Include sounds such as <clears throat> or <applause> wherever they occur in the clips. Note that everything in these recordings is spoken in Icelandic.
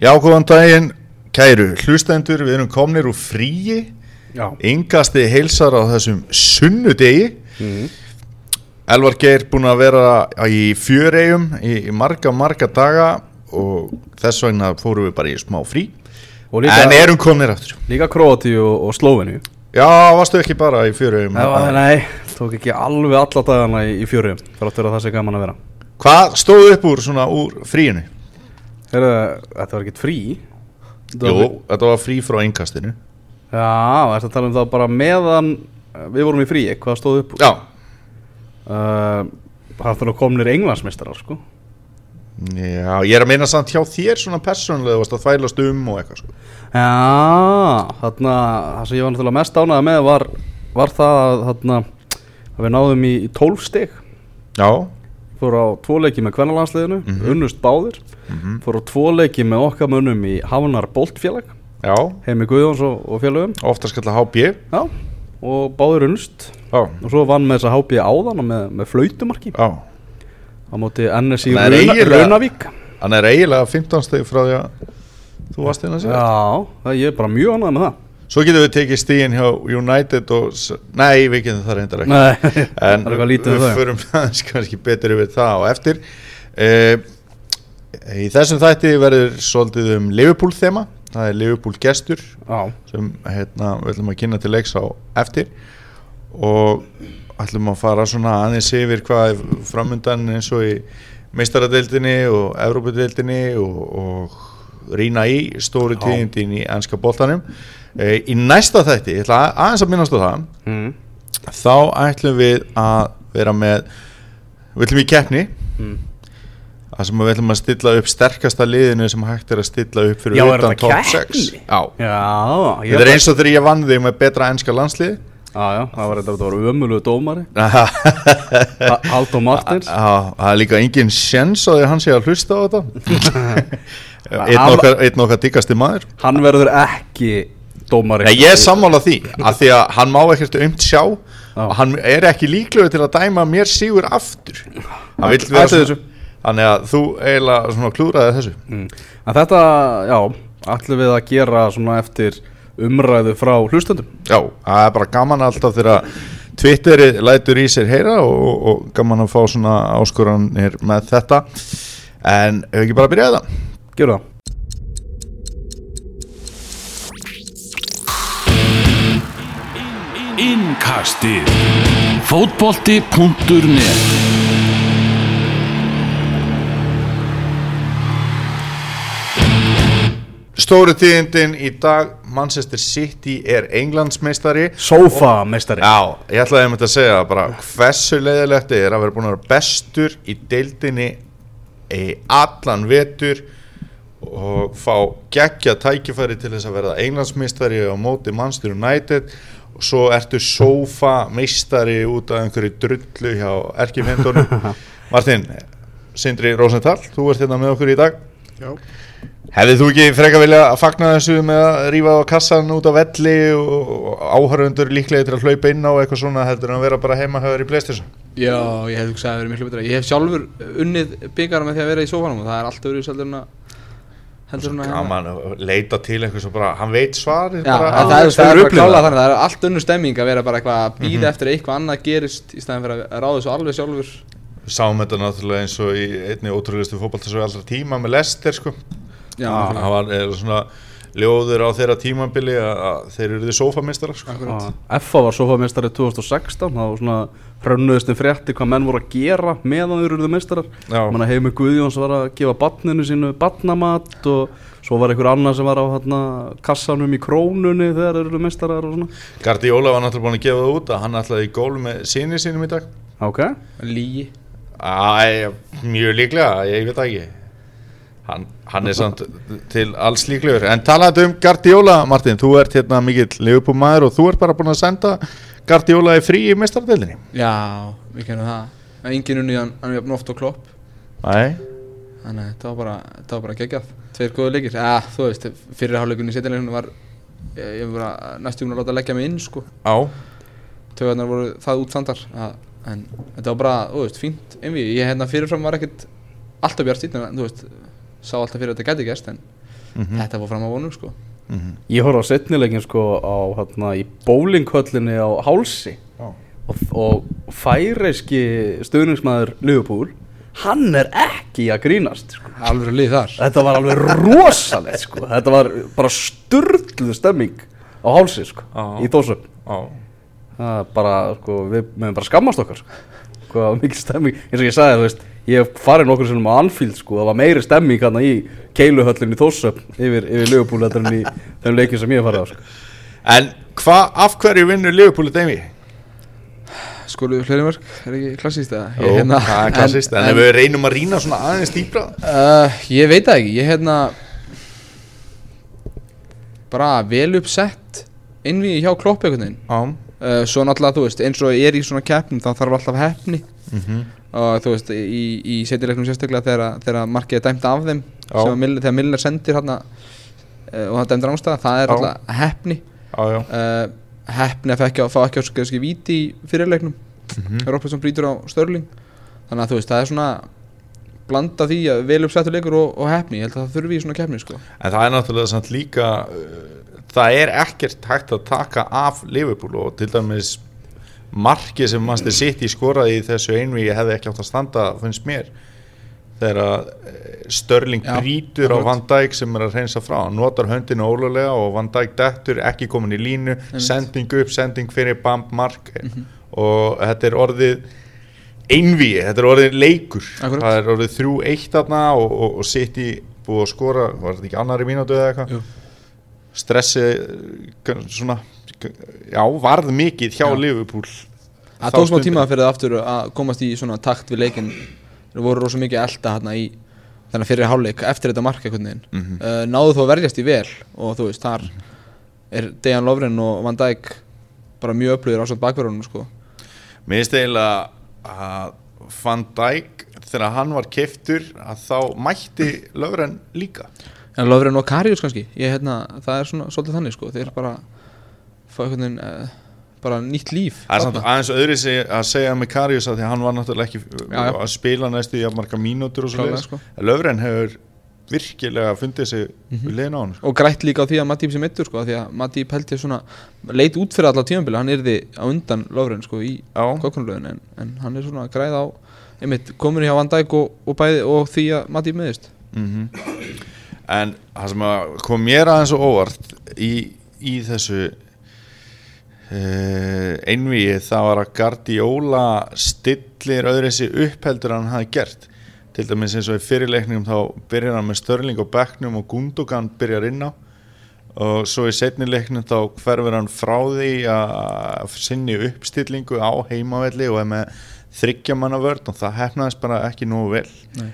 Já, góðan daginn, kæru hlustendur, við erum komnir úr fríi, yngasti heilsar á þessum sunnudegi. Mm. Elvar Geir búinn að vera í fjöreigum í, í marga, marga daga og þess vegna fórum við bara í smá frí. Líka, En erum komnir aftur. líka Króati og, og Slóveni Já, varstu ekki bara í fjöreigum? Nei, tók ekki alveg alla dagana í, í fjöru Þráttur að það sé gaman að vera Hvað stóð upp úr svona úr fríinu? Þetta var ekkert frí Jú, var- þetta var frí frá yngastinu. Já, þetta að tala um það bara meðan eh, Við vorum í frí, hvað stóð upp Já. uh, Það er komnir englandsmeistarar sko Já, ég er að meina samt hjá þér svona persónulega, þú varst að þvælast um og eitthvað sko. Já, þarna Það sem ég var náttúrulega mest ánægða með var, var það að, þarna, að við náðum í, í 12 stig Já. Fór á tvo leiki með kvennalandsliðinu Unnust báðir. Fór á tvo leiki með okkar mönnum í Hafnar Boltfélag Já, Heimi Guðjóns og, og félögum. Ofta skalla HB. Já, og báðir unnust. Já. Og svo vann með þess að hápið áðan með, með flautumarki. Já. Á móti NSI Raunavík Hann er eiginlega 15 steg frá því að þú varst inn að segja. Já, það, ég er bara mjög ánægð með það Svo getum við tekið stíðin hjá United og... Nei, við getum það reyndar ekki. Nei, <laughs> En um við förum <laughs> aðeins kannski betur yfir það og eftir. Uh, í þessum þætti verður svolítið um Liverpool þema. Það er Liverpool gestur Já, sem hérna, við ætlum að kynna til leiks á eftir og ætlum að fara svona aðeins yfir hvað er framundan eins og í meistaradeildinni og Evrópadeildinni og, og rýna í stóru tíðindin í ennska boltanum e, í næsta þætti, ég ætla að- aðeins að minnast á það. Mm. þá ætlum við að vera með við ætlum í keppni. Mm. það sem við ætlum að stilla upp sterkasta liðinu sem hægt er að stilla upp fyrir Já, er utan þetta top keppni? 6 Já, Já, ég þetta er eins og þegar ég vann þig með betra ennska landslið Já, já, það var, þetta var ömulegu dómari. Já, <laughs> Ha- Halldór Martins. það er líka engin sjens að hann sé að hlusta á þetta. <laughs> Einn okkar, einn okkar diggasti maður. Hann verður ekki dómari Nei, ég er sammála því að því að hann má ekkert umt sjá. Já. og hann er ekki líklegur til að dæma mér sigur aftur. Hann vill vera þessu. þannig að þú eiginlega svona klúraði þessu. Mm. En þetta, já, ætlum við að gera svona eftir umræðu frá hlustendum. Já, það er bara gaman alltaf þegar Twitterið lætur í sér heyra og, og gaman að fá svona áskoranir með þetta. En hefur ekki bara að byrja þetta? Gjör það Innkastið. Fótbolti.net Stóru tíðindin í dag Manchester City er Englandsmeistari. Sofa meistari Já, ég ætlaði einmitt að segja bara hversu leiðilegt er að vera búin að vera bestur í deildinni í allan vetur og fá geggja tækifæri til þess að verða Englandsmeistari á móti Manchester United og svo ertu sofa meistari út af einhverju drullu hjá erkifindunum <laughs> Martin, Sindri Rosenthal þú ert hérna með okkur í dag Já. Hefðið þú ekki frekar vilja að fagna þessu með að rífa á kassan út á velli og áhörfundur líklega til að hlaupa inn á eitthvað svona heldur en að vera bara heima höfður í Playstation? Já, ég hef hugsað að það verið miklu betra Ég hef sjálfur unnið byggara með því að vera í sófanum og það er allt öðru heldur en að heldur en að Gaman að leita til eitthvað svo bara, hann veit svarið Já, bara en það, er, það er klála þannig það er allt önnur stemming að vera bara eitthvað að býða eftir að eitthvað annað gerist í staðin fyrir að ráða þessu alveg sjálfur. Við sáum þetta náttúrulega eins og í einni ótrúlistu fótballtasögu allra tíma með Lester sko. Já, Það var eða svona ljóður á þeirra tímabili að að þeir eru þið sófamistara sko. akkurat. FA var sofa meistari 2016 Það var svona hrönnuðustin frétti hvað menn voru að gera meðan þeir eruðu. Manna Heimi Guðjóns var að gefa barninu sínu barnamat og svo var einhver annar sem var á hérna, kassanum í krónunni þegar þeir eruðu meistarar og svona. Guardiola var náttúrulega búin að gefa það út að hann ætlaði í gól með sinni sínum í dag. Ok, Lígi. Æ, mjög líklega, ég veit ekki. Hann, hann er samt til alls líklegur. En talaðu um Guardiola, Martin, þú ert hérna mikill Liverpool maður og þú ert bara búin að senda Guardiola í frí í mestardeldinni Já, við kennum það. Er engin unni hann, er jafn oft á klopp. Nei, Þannig að þetta var bara, þetta var bara geggjað. Tveir góðu leikir, ja, þú veist, fyrirháleikunni í setjanleikinu var Ég, ég var bara næstu að láta leggja mig inn, sko. Á. Tögarnar voru það útsandar. Að, En þetta var bara, þú veist, fínt einví Ég hérna fyrirfram var ekkert alltaf bjart sýtna Þú veist, sá alltaf fyrir að þetta gæti gerst En þetta fór fram á vonum sko Mhm. Ég horf á setnilegin sko á hérna í bólinghöllinni á Hálsi Já. og, og færeiski stuðningsmaður Liverpool hann er ekki að grínast sko. alveg lið þar Þetta var alveg rosalegt sko. Þetta var bara sturgluð stemming á Hálsi sko, Já. í Þórsöfn Já. Það er bara, sko, við meðum bara skammast okkar sko. Hvað mikil stemming eins og ég sagði, þú veist, ég hef farið nokkur sinnum á Anfield sko, það var meiri stemming hérna í keiluhöllinni í Þórsöfn yfir, yfir Liverpool þetta en í þeim leikjum sem ég hef farið á sko. En hvað, af hverju vinnur Liverpool þetta skólu fleiri mörg, er ekki klassíst eða? Jó, það er klassist, en, ef við reynum að rýna svona aðeins dýpra? Uh, ég veit það ekki, ég hérna bara vel uppsett innví hjá klopp einhvern veginn. Já. Uh, svo náttúrulega þú veist, eins og er í svona keppnum þá þarf alltaf hefni Mhm. Og þú veist, í, í setjuleiknum sérstaklega þegar, þegar markið er dæmt af þeim Miller, þegar Miller sendir hérna uh, og það dæmdur ástæða, það er alltaf hefni Já, já. Uh, hefni að ekki, fá ekki á skil víti í fyrirleiknum. Mhm. Robertson brýtur á Störling þannig að þú veist, það er svona blanda því að vel uppsettur leikur og, og hefni ég held að það þurfi í svona keppni sko. En það er náttúrulega samt líka uh, það er ekkert hægt að taka af Liverpool og til dæmis markið sem Manchester City skoraði í þessu einvíi hefði ekki átt að standa finnst mér þegar að eh, Störling Já, brýtur á akkurat. Van Dijk sem er að reynsa frá hann notar höndinu ólulega og Van Dijk dettur ekki komin í línu, Einmitt. sending upp sending fyrir bamb mark Mhm. og þetta er orðið einvíi, þetta er orðið leikur Akkurat. það er orðið þrjú eitt þarna og, og, og City búið að skora var þetta ekki annari mínútu eða eitthvað. Stressi svona já, varð mikið hjá Já. Liverpool það tók smá tíma fyrir það aftur að komast í svona takt við leikin það voru rosa mikið elda hérna í þennan fyrir hálfleik eftir þetta mark einhvern veginn Mhm. uh, náðu þó að verjast í vel og þú veist, þar er Dejan Lovren og Van Dijk bara mjög upplöður ásand bakverðunum sko. mér finnst eiginlega að Van Dijk þegar hann var keftur að þá mætti lögren líka en Lovren og Karius kannski ég, hérna, það er svona svolítið þannig sko. þeir bara fá einhvern veginn uh, bara nýtt líf það er samt aðeins öðru að segja með Karius að því að hann var náttúrulega ekki Já, já. að spila næstu í að marga mínútur og svo Klálega, leiðis sko. lögren hefur virkilega fundið sig Mhm. við leiðin á hann sko. og grætt líka á því að Matip sem mittur sko, því að Matip held ég svona leit út fyrir alla tímabili, hann yrði á undan Lovren sko, í já, kokkunulöðin en, en hann er svona að græða á einmitt komin hjá Van Dijk og, og, bæði, og því að Matip meðist Mhm. En það sem kom mér aðeins og óvart í, í þessu uh, einvíi það var að Guardiola stillir öðru þessi uppheldur en hann hafði gert. Til dæmis eins og í fyrirleikningum þá byrjar hann með Störling og Becknum og Gundogan byrjar inn á. Og svo í setni leiknum þá hverfur hann frá því að sinni uppstillingu á heimavelli og er með þryggjamanna vörd og það hefnaðist bara ekki nógu vel. Nei.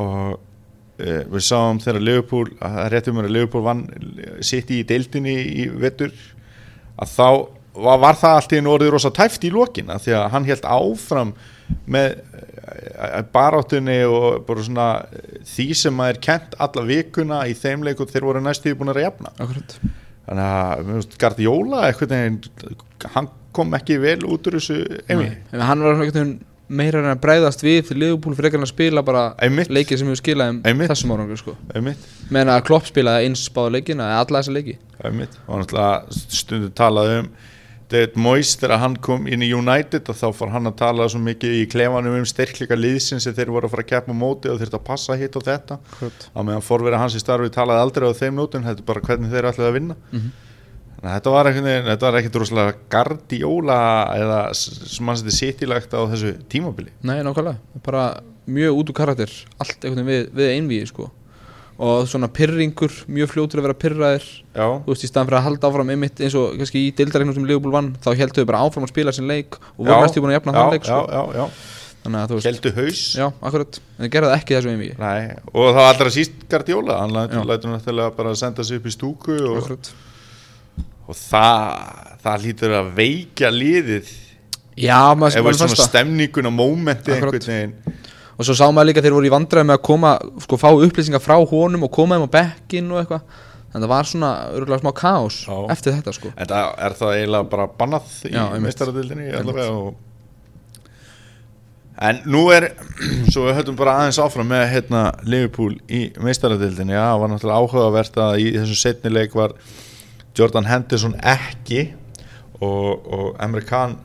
og uh, við sáum þegar Liverpool að er réttum að Liverpool vann sitt í deildinni í vetur að þá var, var það allt í einu orðið rosa tæft í lokina því að hann held áfram með uh, baráttunni og bara svona eh, því sem maður kent alla vikuna í þeim leikum þeir voru næstu búin að jafna. Akkurat. Þannig að eitthvað neginn, hann kom ekki vel út úr þessu einmi en hann var veginn meira en að bregðast við til Liverpool fyrir ekki að spila bara leikið sem hefur skilað um Einmitt. þessum árangur sko. meðan að Klopp spilaði eins báða leikina eða alla þessa leiki. Og náttúrulega stundu talaði um David Moyes þegar hann kom inn í United og þá fór hann að tala svo mikið í klefanum um styrkleika liðsin sem þeir voru að fara að keppa móti og þurfti að passa hitt og þetta. Akkurat. á meðan fórverið hans í starfi talaði aldrei á þeim nótum þetta er bara hvernig þeir ætlaði að vinna. Þannig að þetta var var ekkert rosalega gardiola eða sem hann seti sittilagt á þessu tímabili. Nei, nákvæmlega, bara mjög út úr karakter allt einhvern veginn við, við einvíi sko. og svona pyrringur mjög fljótur að vera pyrraðir já, þú veist, í staðan fyrir að halda áfram einmitt eins og kannski í deildareiknum sem Liverpool vann þá heldur þau bara áfram að spila sinn leik og voru næstu búin að jafna já, þann leik já, sko. já, já. að veist, heldu haus. Já, akkurat. En það ekki í þessu einvíi Nei, og það var allra síst Guardiola. Hann Já. lætur, lætur náttúrulega bara að senda sig upp í stúku og, akkurat og það, það lítur að veikja liðið. Já, maður ef maður við svona fannst það stemningun og mómenti einhvern veginn. Og svo sá maður líka þeir voru í vandræði með að koma sko, fá upplýsingar frá honum og koma þeim á bekkin og eitthvað. Þannig að það var svona örgulega smá kaos Já. eftir þetta sko. En það er það eiginlega bara bannað í meistaradildinni allavega og En nú er, <clears throat> svo við höldum bara aðeins áfram með hérna Liverpool í meistaradildinni, já, var náttúrulega áhugavert að í þessum setni leik var Jordan Henderson ekki og, og Emre Can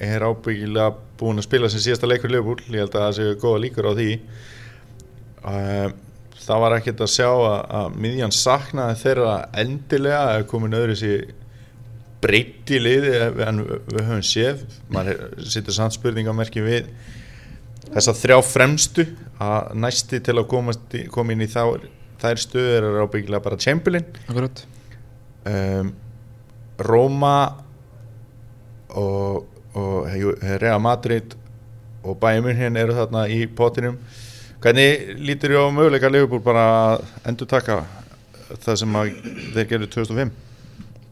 er ábyggilega búin að spila sem síðasta leikur Liverpool, ég held að það séu góða líkur á því. Uh, það var ekkert að sjá að, að miðjan saknaði þeirra endilega að komin öðru sér breytt í liði en við, höfum séð. Maður sittur samt spurningamerki við þessa þrjá fremstu að næsti til að komast koma inn í þá, þær stöður er ábyggilega bara Chamberlain. Akkurat um, Roma og, og Real Madrid og Bayern München eru þarna í potinum hvernig lítur ég á möguleika Liverpool bara að endur taka það sem þeir gerðu 2005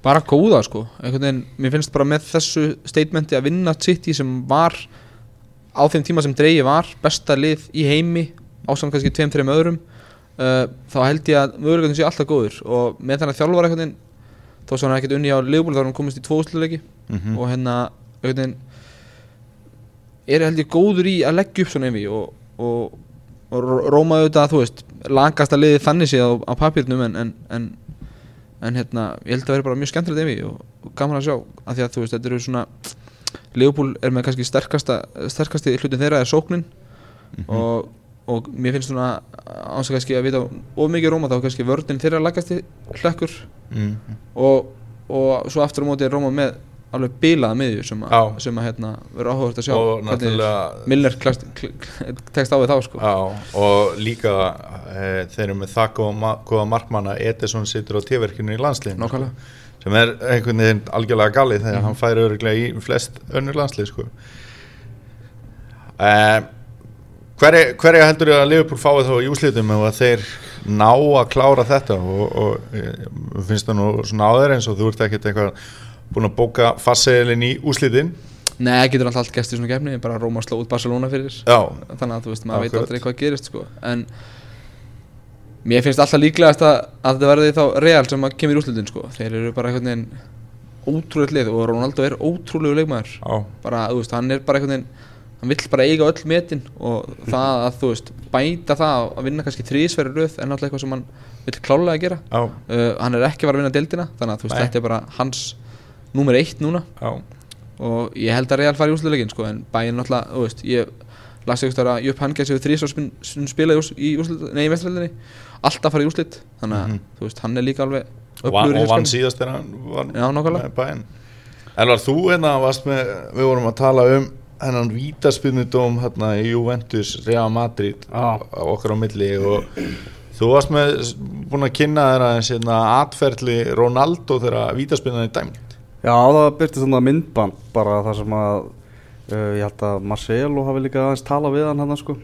bara góða sko. Veginn, mér finnst bara með þessu statementi að vinna City sem var á þeim tíma sem dreigi var besta lið í heimi ásamt kannski tveim, þreim öðrum uh, þá held ég að möguleikunum sé alltaf góður og með þannig að þjálfur einhvern veginn þó sem hann ekkert unni á Liverpool þá er hann komist í tvóðsluleiki Mhm. og hérna veginn er held ég góður í að leggja upp svona yfir og, og, og Ró- Róma auðvitað þú veist langast að liði þannig séð á, á papírnum en, en, en, en hérna ég held að vera bara mjög skemmtilegt yfir og, og gaman að sjá af því að þú veist þetta eru svona Leopold er með kannski sterkasta sterkasti hlutin þeirra er sóknin. Og, og mér finnst svona að kannski að vita of mikið Róma þá kannski vörðin þeirra lagasti hlekkur mm. og, og svo aftur á móti er Róma með alveg bilaða miðju sem, að- sem að hérna, verður áhugavert að sjá og náttúrulega Milner tekst á við þá sko. Já, og líka e, þeir eru með það góða, góða markmanna Edison situr á tíverkinu í Nákvæmlega. sko, sem er einhvern veginn algjörlega galið þegar hann færi öruglega í flest önnur landslið sko. e, hverja, hverja heldur að Liverpool fái þá í úslitum ef að þeir ná að klára þetta? Og, og e, finnst það nú svona áður eins og þú ert ekkert eitthvað búin að bóka fastseðilinn í úslitin Nei, getur alltaf allt gæst í svona gefni bara Róma sló út Barcelona fyrir. Já, þannig að þú veist, maður veit aldrei hvað gerist sko. en mér finnst alltaf líklegast að, að þetta verði þá Real sem að kemur í úrslutin sko. þeir eru bara einhvern veginn ótrúlega lið og Ronaldo er ótrúlegu leikmaður. Já, bara, þú veist, hann er bara einhvern veginn hann vill bara eiga öll metin og það að þú veist, bæta það að vinna kannski þrísverri röð er náttúrulega eitthvað sem hann vill klálega að gera uh, hann er ekki að fara að vinna deildina þannig að þú veist, Nei. þetta er bara hans númer eitt núna já og ég held að Real fari í úrsluleikin sko, en bæinn náttúrulega, þú veist, ég las eitthvað að Jöp Hankes hefur þrísvar spilað í, úrslit, nei, í vesturleldinni alltaf farið í úrslit, þannig að Mhm. þú veist, hann er líka alveg í og þessu síðast þegar hann nákvæmlega. með bæinn Elvar, þú hérna varst með við vorum að tala um hennan vítaspinnudóm hérna í Juventus Real Madrid á okkar á milli og þú varst með búin að kynna þeirra hérna, atferðli Ronaldo þegar vítaspinnan er dæmt Já, það byrti svona myndband bara það sem að uh, ég held að Marcelo hafi líka aðeins talað við hann hann sko.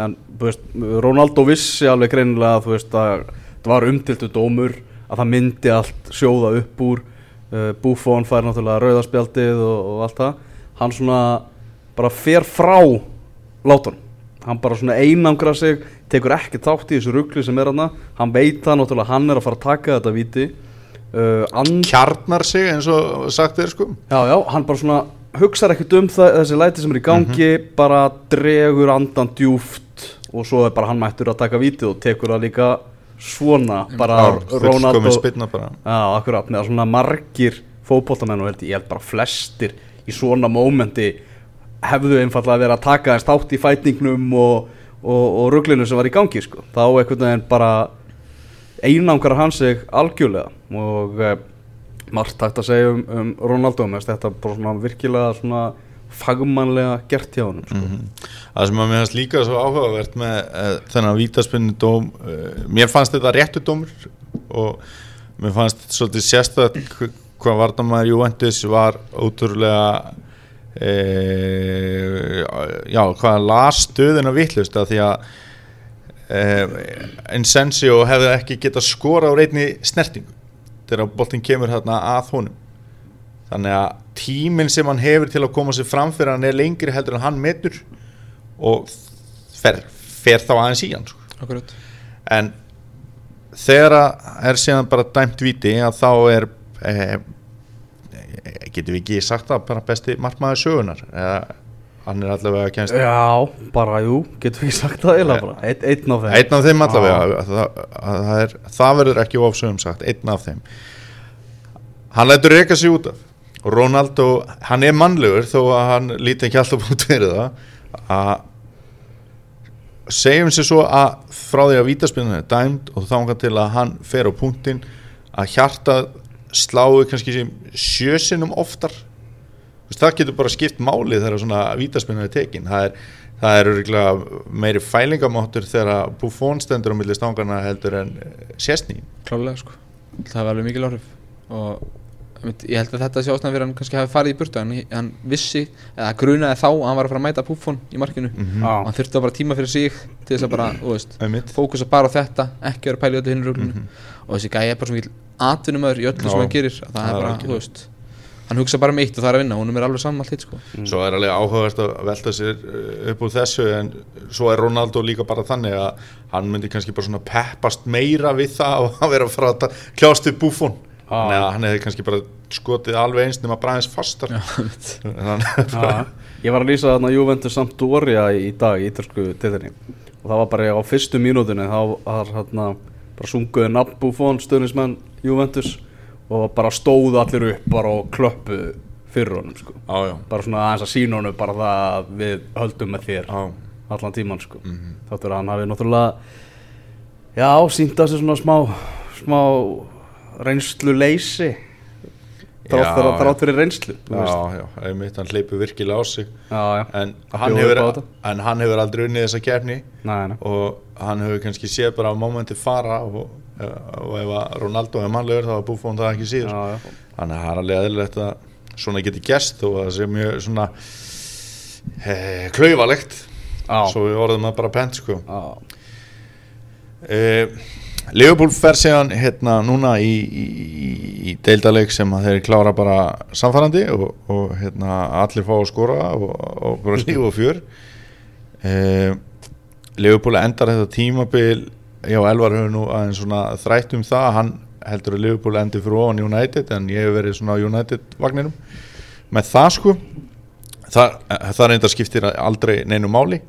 En þú veist, Ronaldo vissi alveg greinilega þú veist að það var umtiltu dómur að það myndi allt sjóða upp úr. Uh, Buffon fær náttúrulega rauðarspjaldið og, og allt það. Hann svona bara fer frá látunum. Hann bara svona einangra sig tekur ekki þátt í þessu ruggli sem er hann hann veit það náttúrulega hann er að fara að taka þetta viti uh, kjarnar sig eins og sagt er sko. Já, já, hann bara svona hugsar ekkert um það, þessi læti sem er í gangi bara dregur andan djúft og svo er bara hann mættur að taka vítið og tekur það líka svona bara spinna bara. Já, akkurat, með svona margir fótboltamenn og held, ég held bara flestir í svona mómenti hefðu einfallega verið að taka þess þátt í fætningnum og, og, og ruglinu sem var í gangi sko. þá einhvern veginn bara einangar hann sig algjörlega og uh, margt hægt að segja um, um Ronaldo með þetta bara svona virkilega svona fagmannlega gert hjá hann sko. Mhm. Það sem að mér fannst líka svo áhugavert með uh, þennan vítaspinnu dóm uh, mér fannst þetta réttu dómur og mér fannst svolítið sérstætt hv- hvað Vardamæður Juventus var ótrúlega e, já, hvað las stöðina vittlust að því að e, Insensio hefði ekki getað skora á reyni snertingu þegar boltin kemur hérna að honum þannig að tíminn sem hann hefur til að koma sér fram fyrir hann er lengri heldur en hann metur og fer, fer þá aðeins í hann sko. Akkurat en þegar er síðan bara dæmt viti að þá er eh, getum við ekki sagt það bara besti markmaður sögunar eða hann er allavega kennst Já, bara jú, getur við ekki sagt það bara? Eitt, Einn af þeim. Einn af þeim allavega að, að, að, það, er, það verður ekki ofsögum sagt einn af þeim. Hann lætur reyka sig út af. Og Ronaldo, hann er mannlegur þó að hann líti ekki alltaf út fyrir það. Að segjum sér svo að frá því að vítaspinnan er dæmd og þá til að hann fer á punktin að hjarta sláu kannski sem sjösinum oftar. Þú veist, það getur bara skipt máli þegar svona vítaspinnan er tekin. Það er, það er örugglega meiri fælingamáttur þegar Buffon stendur á milli stangana heldur en sésni klálega sko. Það var alveg mikil áhrif. Og ég held að þetta sé ástæðan fyrir að hann kannski hafi farið í burtu. Hann, hann vissi, eða grunaði þá að hann var að fara að mæta Buffon í markinu. Mhm. Já. og hann þurfti að bara tíma fyrir sig til þess að bara, þú veist, fókusa bara á þetta ekki vera að pæla í öllu hinn rúglunu Mhm. og þessi gæði er bara svo mikil atvinnumöður í öllu sem hann gerir að það Það er bara, þú veist hann hugsa bara um eitt og það er að vinna hún er alveg saman allt hitt sko. Svo er alveg áhugavert að velta sér uh, upp úr þessu en svo er Ronaldo líka bara þannig að hann myndi kannski bara svona peppast meira við það að <laughs> vera að fara að ta- kljást við Buffon. Ah. Að hann hefði kannski bara skotið alveg eins nema bræðins fastar. Já, <laughs> Ég var að lýsa þarna Juventus Sampdoria í dag í ítalsku tildinni og það var bara á fyrstu mínútinu þá var hérna bara sunguði nafn Buffon stöðnismenn Juventus og bara stóðu allir upp bara og klöppu fyrir honum sko. Já, bara svona aðeins að sína honum bara það að við höldum með þér já. allan tíman sko. Mhm. þáttur að hann hafi náttúrulega já, sínt að sér svona smá smá reynslu leysi Já, þrátt fyrir, reynslu. Já, já, einmitt, hann hleypur virkilega á sig. Já, já, en hann, hefur, á en hann hefur aldrei unnið þessa kefni og hann hefur kannski séð bara á momenti fara og, og ef að Ronaldo er mannlegur þá er Buffon það ekki síður. Já, já. þannig að það er alveg eðlilegt að svona geti gerst og það sé mjög svona e, klaufalegt. Já. svo við orðum að bara pent sko. Já, e, Liverpool fer síðan hérna núna í, í, í- deildaleik sem að þeir klára bara samfærandi og, og hérna allir fá að skora og, og bara líf <laughs> og fjör. E, Liverpool endar þetta tímabil já Elvar hefur nú aðeins svona þrætt um það hann heldur að Liverpool endi fyrir ofan United en ég hef verið svona á United vagninum með það sko það, það reyndar skiptir aldrei neinu máli.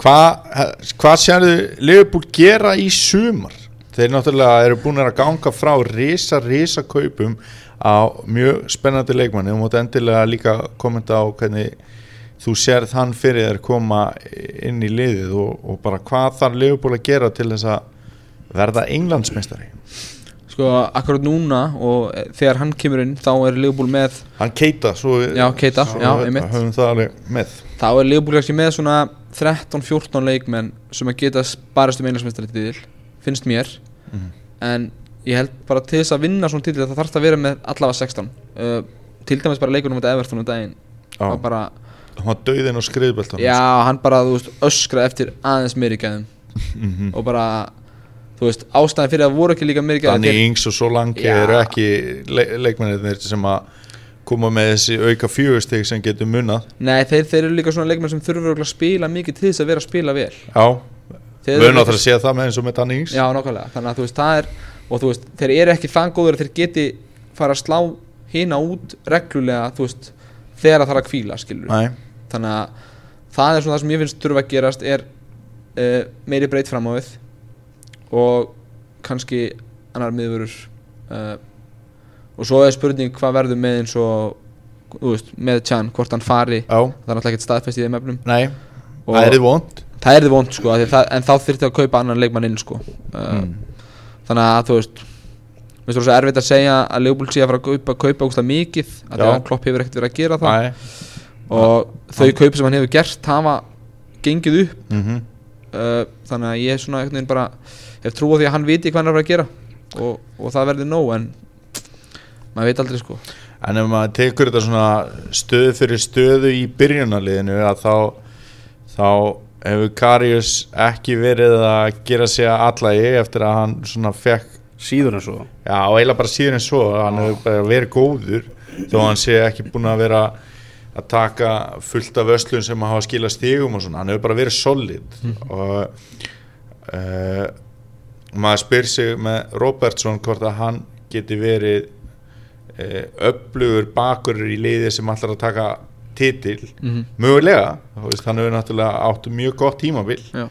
Hvað hva sérðu Liverpool gera í sumar? Þeir náttúrulega eru búin að ganga frá risa, risa kaupum á mjög spennandi leikmanni. Og mútu endilega líka kommenta á hvernig þú sérð hann fyrir þér koma inn í liðið og, og bara hvað þarf Liverpool að gera til þess að verða englandsmeistari? Sko akkurat núna og þegar hann kemur inn þá er Liverpool með hann keita svo Já, Keita, svo já, höfum það alveg með. Þá er Liverpool kannski með svona 13-14 leikmenn sem að geta barast um einlagsmeistari til finnst mér. Mhm. en ég held bara til þess að vinna svona til það þarf að vera með allavega 16 uh, til dæmis bara leikunum með Everton um daginn. Og bara, hann var döðin og skriðbeltan já, hann bara, þú veist, öskraði eftir aðeins meiri gæðum. Mhm. og bara, þú veist, ástæðan fyrir að voru ekki líka meiri gæðum Danny Ings og Solanke Já. eru ekki le leikmennir sem að koma með þessi auka fjögustig sem getur munnað Nei, þeir, þeir eru líka svona leikmenn sem þurfur að spila mikið til þess að vera að spila vel. Já, náttúrulega ekki- að segja það með eins og með Danny Ings. Já, nákvæmlega, þannig að þú veist, það er og þú veist, þeir eru ekki það góður að þeir geti fara að slá hina út reglulega, þú veist þegar það þarf að kvíla, skilur Nei, þannig að það er svona það sem ég finnst þurfa að gerast er uh, meiri breytt fram á við og kannski annar miðurur uh, og svo er spurning hvað verður með eins og veist, með Chan, hvort hann fari. Já, það er náttúrulega ekkert staðfest í þeim efnum. Nei. Og- Það er þið vond það er þið vond sko, það, en þá þyrfti að kaupa annan leikmann inn sko. Uh, Mm. þannig að þú veist Mér finnst það svo erfitt að segja að Leopold sé að fara að kaupa, kaupa mikið að Já. að Klopp hefur ekkert verið að gera það. Nei og þau kaup sem hann hefur gert hafa gengið upp. Mm uh, þannig að ég er svona einhvern veginn bara hef trú á því að hann viti hvað hann er að gera. Og, og það verður nóg en maður veit aldrei sko. En ef maður tekur þetta svona stöðu fyrir stöðu í byrjunarliðinu að þá þá hefur Karius ekki verið að gera sig að allægi eftir að hann svona fekk síður en svo. Já, og eiginlega bara síður en svo. Hann hefur bara verið góður þó hann sé ekki búin að vera að taka fullt af öslun sem að hafa skilað stígum og svona, hann hefur bara verið solid. Og uh, maður spyr sig með Robertson hvort að hann geti verið uh, upplugur bakur í liði sem allar að taka titil. Mhm. mögulega, hann hefur náttúrulega átt mjög gott tímabil. Já.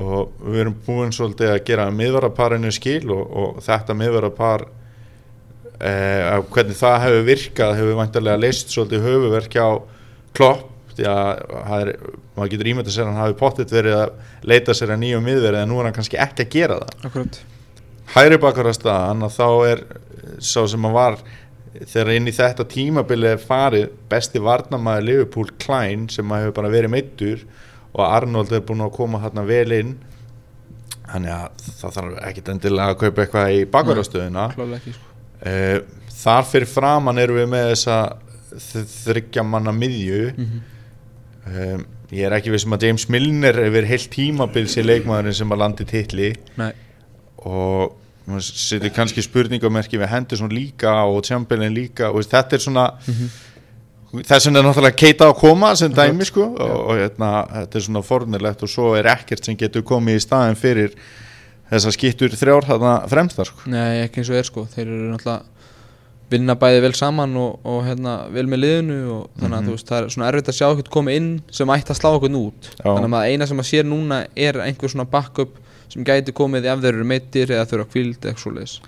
og við erum búin svolítið að gera miðvaraparinu skil og, og þetta miðvarapar eh, hvernig það hefur virkað hefur vantarlega leist svolítið höfuverk á klopp því að er, maður getur ímyndað sér að hann hafi pottit verið að leita sér að nýjum miðverið en nú er hann kannski ekki að gera það. Akkurat. Hægri bakarasta hann að þá er sá sem að var þegar inn í þetta tímabili er farið besti varnamæður Liverpool Klein sem að hefur bara verið meittur og Arnold er búin að koma hérna vel inn. Þannig að það þarf ekkit endilega að kaupa eitthvað í bakarastöðuna Uh, þar fyrir framann erum við með þessa þ- þriggja manna miðju. Mhm. um, ég er ekki vissum að James Milner hefur heilt tímabil sér leikmaðurinn sem að landi titli. Nei. Og maður setur kannski spurningamerki við Henderson líka og Chamberlain líka. Og þetta er svona þess vegna er náttúrulega keita að koma sem dæmi sko. Og, og hérna, þetta er svona fornilegt og svo er ekkert sem getur komið í staðin fyrir þessar skittur þrjár þarna fremstar sko. Nei, ekki eins og er sko Þeir eru náttúrulega vinna bæði vel saman og, og hérna, vel með liðinu og þannig að þú veist, það er svona erfitt að sjá okkur koma inn sem ætti að slá okkur út Já. þannig að eina sem maður sér núna er einhver svona backup sem gæti komið ef þeir eru meittir eða þurfa kvíld eitthvað svoleiðis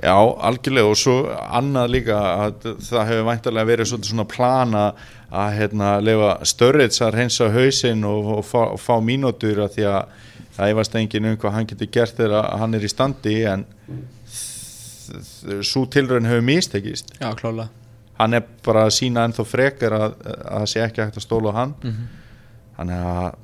Já, algjörlega og svo annað líka að það hefur væntalega verið svona plana að hérna lefa Störrits að reynsa hausinn og, og, fá, fá mínútur að því að það efast enginn um hvað hann getur gert þegar hann er í standi en svo tilraun hefur mistekist. Já, klálega hann er bara að sína ennþá frekar að, að það sé ekki hægt að stóla á hann. Mm þannig að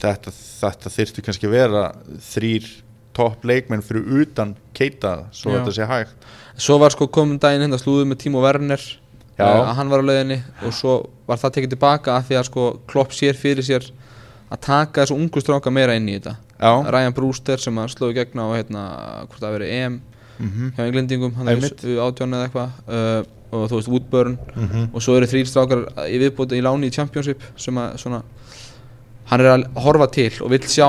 þetta, þetta þyrfti kannski að vera þrýr topp leikmenn fyrir utan keita svo Já. þetta sé hægt. Svo var sko komin daginn hérna slúðið með Timo Werner Já. uh, að hann var á leiðinni og svo var það tekið tilbaka af því að sko Klopp sér fyrir sér að taka þessu ungu stráka meira inn í þetta Já, Ryan Brewster sem að slóði gegn á hérna, hvort það veri EM mhm hjá englendingum, hann er átján eða eitthvað uh, og þú veist Woodburn Mhm. og svo eru þrýr strákar í viðbóti í láni í Championship sem að svona hann er að horfa til og vill sjá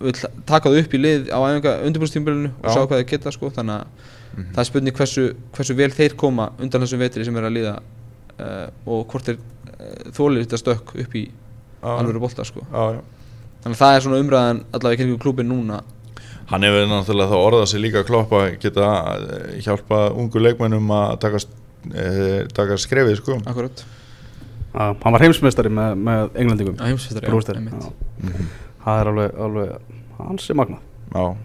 vill taka það upp í lið á undirbúrstímbilinu og Já. sjá hvað þeir geta sko þannig að Mhm. það er spurning hversu, hversu vel þeir koma undan þessum vetri sem er að líða uh, og hvort þeir uh, þólir þetta stökk upp í Já. alvöru bolta sko Já, já. þannig að það er svona umræðan allavega í kringum klubin núna Hann hefur náttúrulega þá orðað sig líka að kloppa geta eh, hjálpa ungu leikmennum að taka, e, taka skrefið sko. akkurat Já, hann var heimsmeistari með, með englendingum einmitt. Já. Mhm. Það er alveg, alveg hans er magnað Já,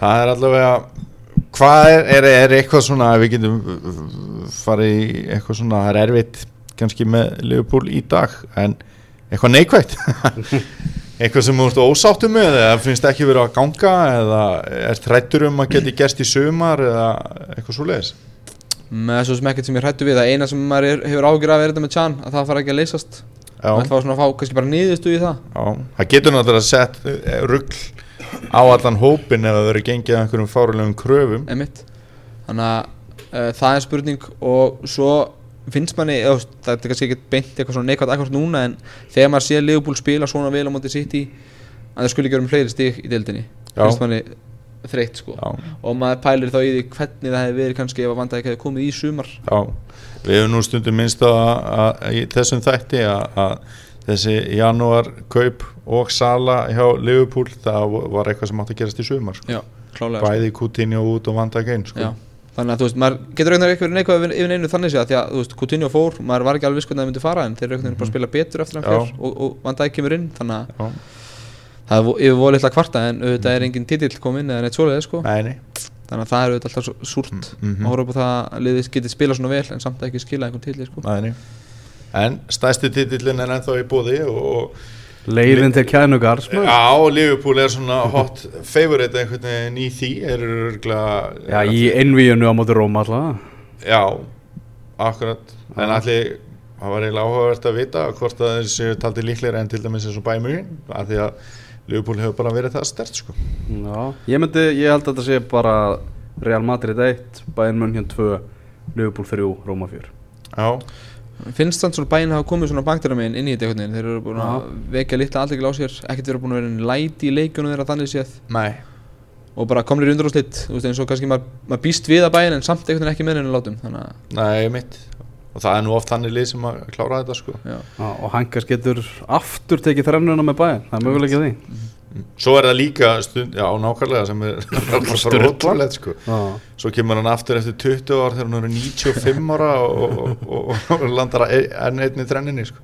það er allavega hvað er, er, er eitthvað svona við getum uh, farið í eitthvað svona, það er erfitt kannski með Liverpool í dag en eitthvað neikvægt <laughs> eitthvað sem þú ert ósáttu með eða finnst ekki verið að ganga eða er þrættur um að geti gerst í sumar eða eitthvað svo leiðis með svo sem ekkert sem ég hrættu við. Það eina sem maður hefur ágjur af er þetta með Chan að það fara ekki að leysast. Maður ætla að svona að fá kannski bara niðurstu í það. Já, það getur náttúrulega sett ruggl á allan hópin það verið gengið að einhverjum fárulegum kröfum. Emitt þannig að uh, það er spurning og svo finnst manni eða, það er kannski ekki beint eitthvað svona neikvægt akkurat núna en þegar maður sé Liverpool spila svona vel á móti City að það skulle ekki vera um fleiri stig í deildinni Já. finnst manni þreytt sko Já, og maður pælir þá í því hvernig það hefði verið kannski ef að vanda ekki hefði komið í sumar Já, við hefum nú stundum minnst að, að í þessum þætti að, að þessi janúar kaup og sala hjá Liverpool það var eitthvað sem átti að gerast í sumar sko. já, klálega sko. bæði Coutinho út og Van Dijk inn sko. Þannig að þú veist, maður getur einhvern veginn neikvæð yfir neinu þannig að því að, þú veist, Coutinho fór, maður var ekki alveg viss hvernig það myndi fara en þeir eru einhvern veginn bara að spila betur eftir hann fyrr og, og Van Dijk kemur inn, þannig að það er vo- yfir voru litla kvarta en auðvitað er engin titill kominn eða neitt svoleiði, sko. Nei, nei. Þannig að það er auðvitað alltaf súrt Mm, mhm. að horfa upp á það að liðið geti spila svona vel en samt ekki skila einhvern titill, sko Leiðin til kænugar Já, já, Liverpool er svona hot favorite einhvern veginn í því. Er örgulega í innvíjunu á móti Róma alltaf. Já, akkurat. En allir, það var eiginlega áhugavert að vita hvort að þessi taldi líklega en til dæmis eins og bæmugin af því að Liverpool hefur bara verið það stert sko. Já, ég myndi, ég held að þetta sé bara Real Madrid 1, Bayern München 2 Liverpool 3, Róma 4 Já, finnst þannig svona bæinn hafa komið svona bankdæra meginn inn í þetta einhvern veginn. Þeir eru búin að vekja litla aldrei á sér. Ekkert vera búin að vera læti í leikjunum þeirra þannig séð. Nei. Og bara komnir í undanúrslit þú veist eins og kannski maður, maður býst við að bæinn en samt einhvern veginn ekki með henni látum. Þannig að Nei, mitt og það er nú oft þannig lið sem að klára þetta sko. Já. Já, og Hankas getur aftur tekið þrennuna með bæinn, það er mögulega því svo er það líka stund, já nákvæmlega sem er <laughs> ótrúlegt sko Já, svo kemur hann aftur eftir 20 ár þegar hann er 95 ára og, og, og, og landar e- enn einni þrenninni sko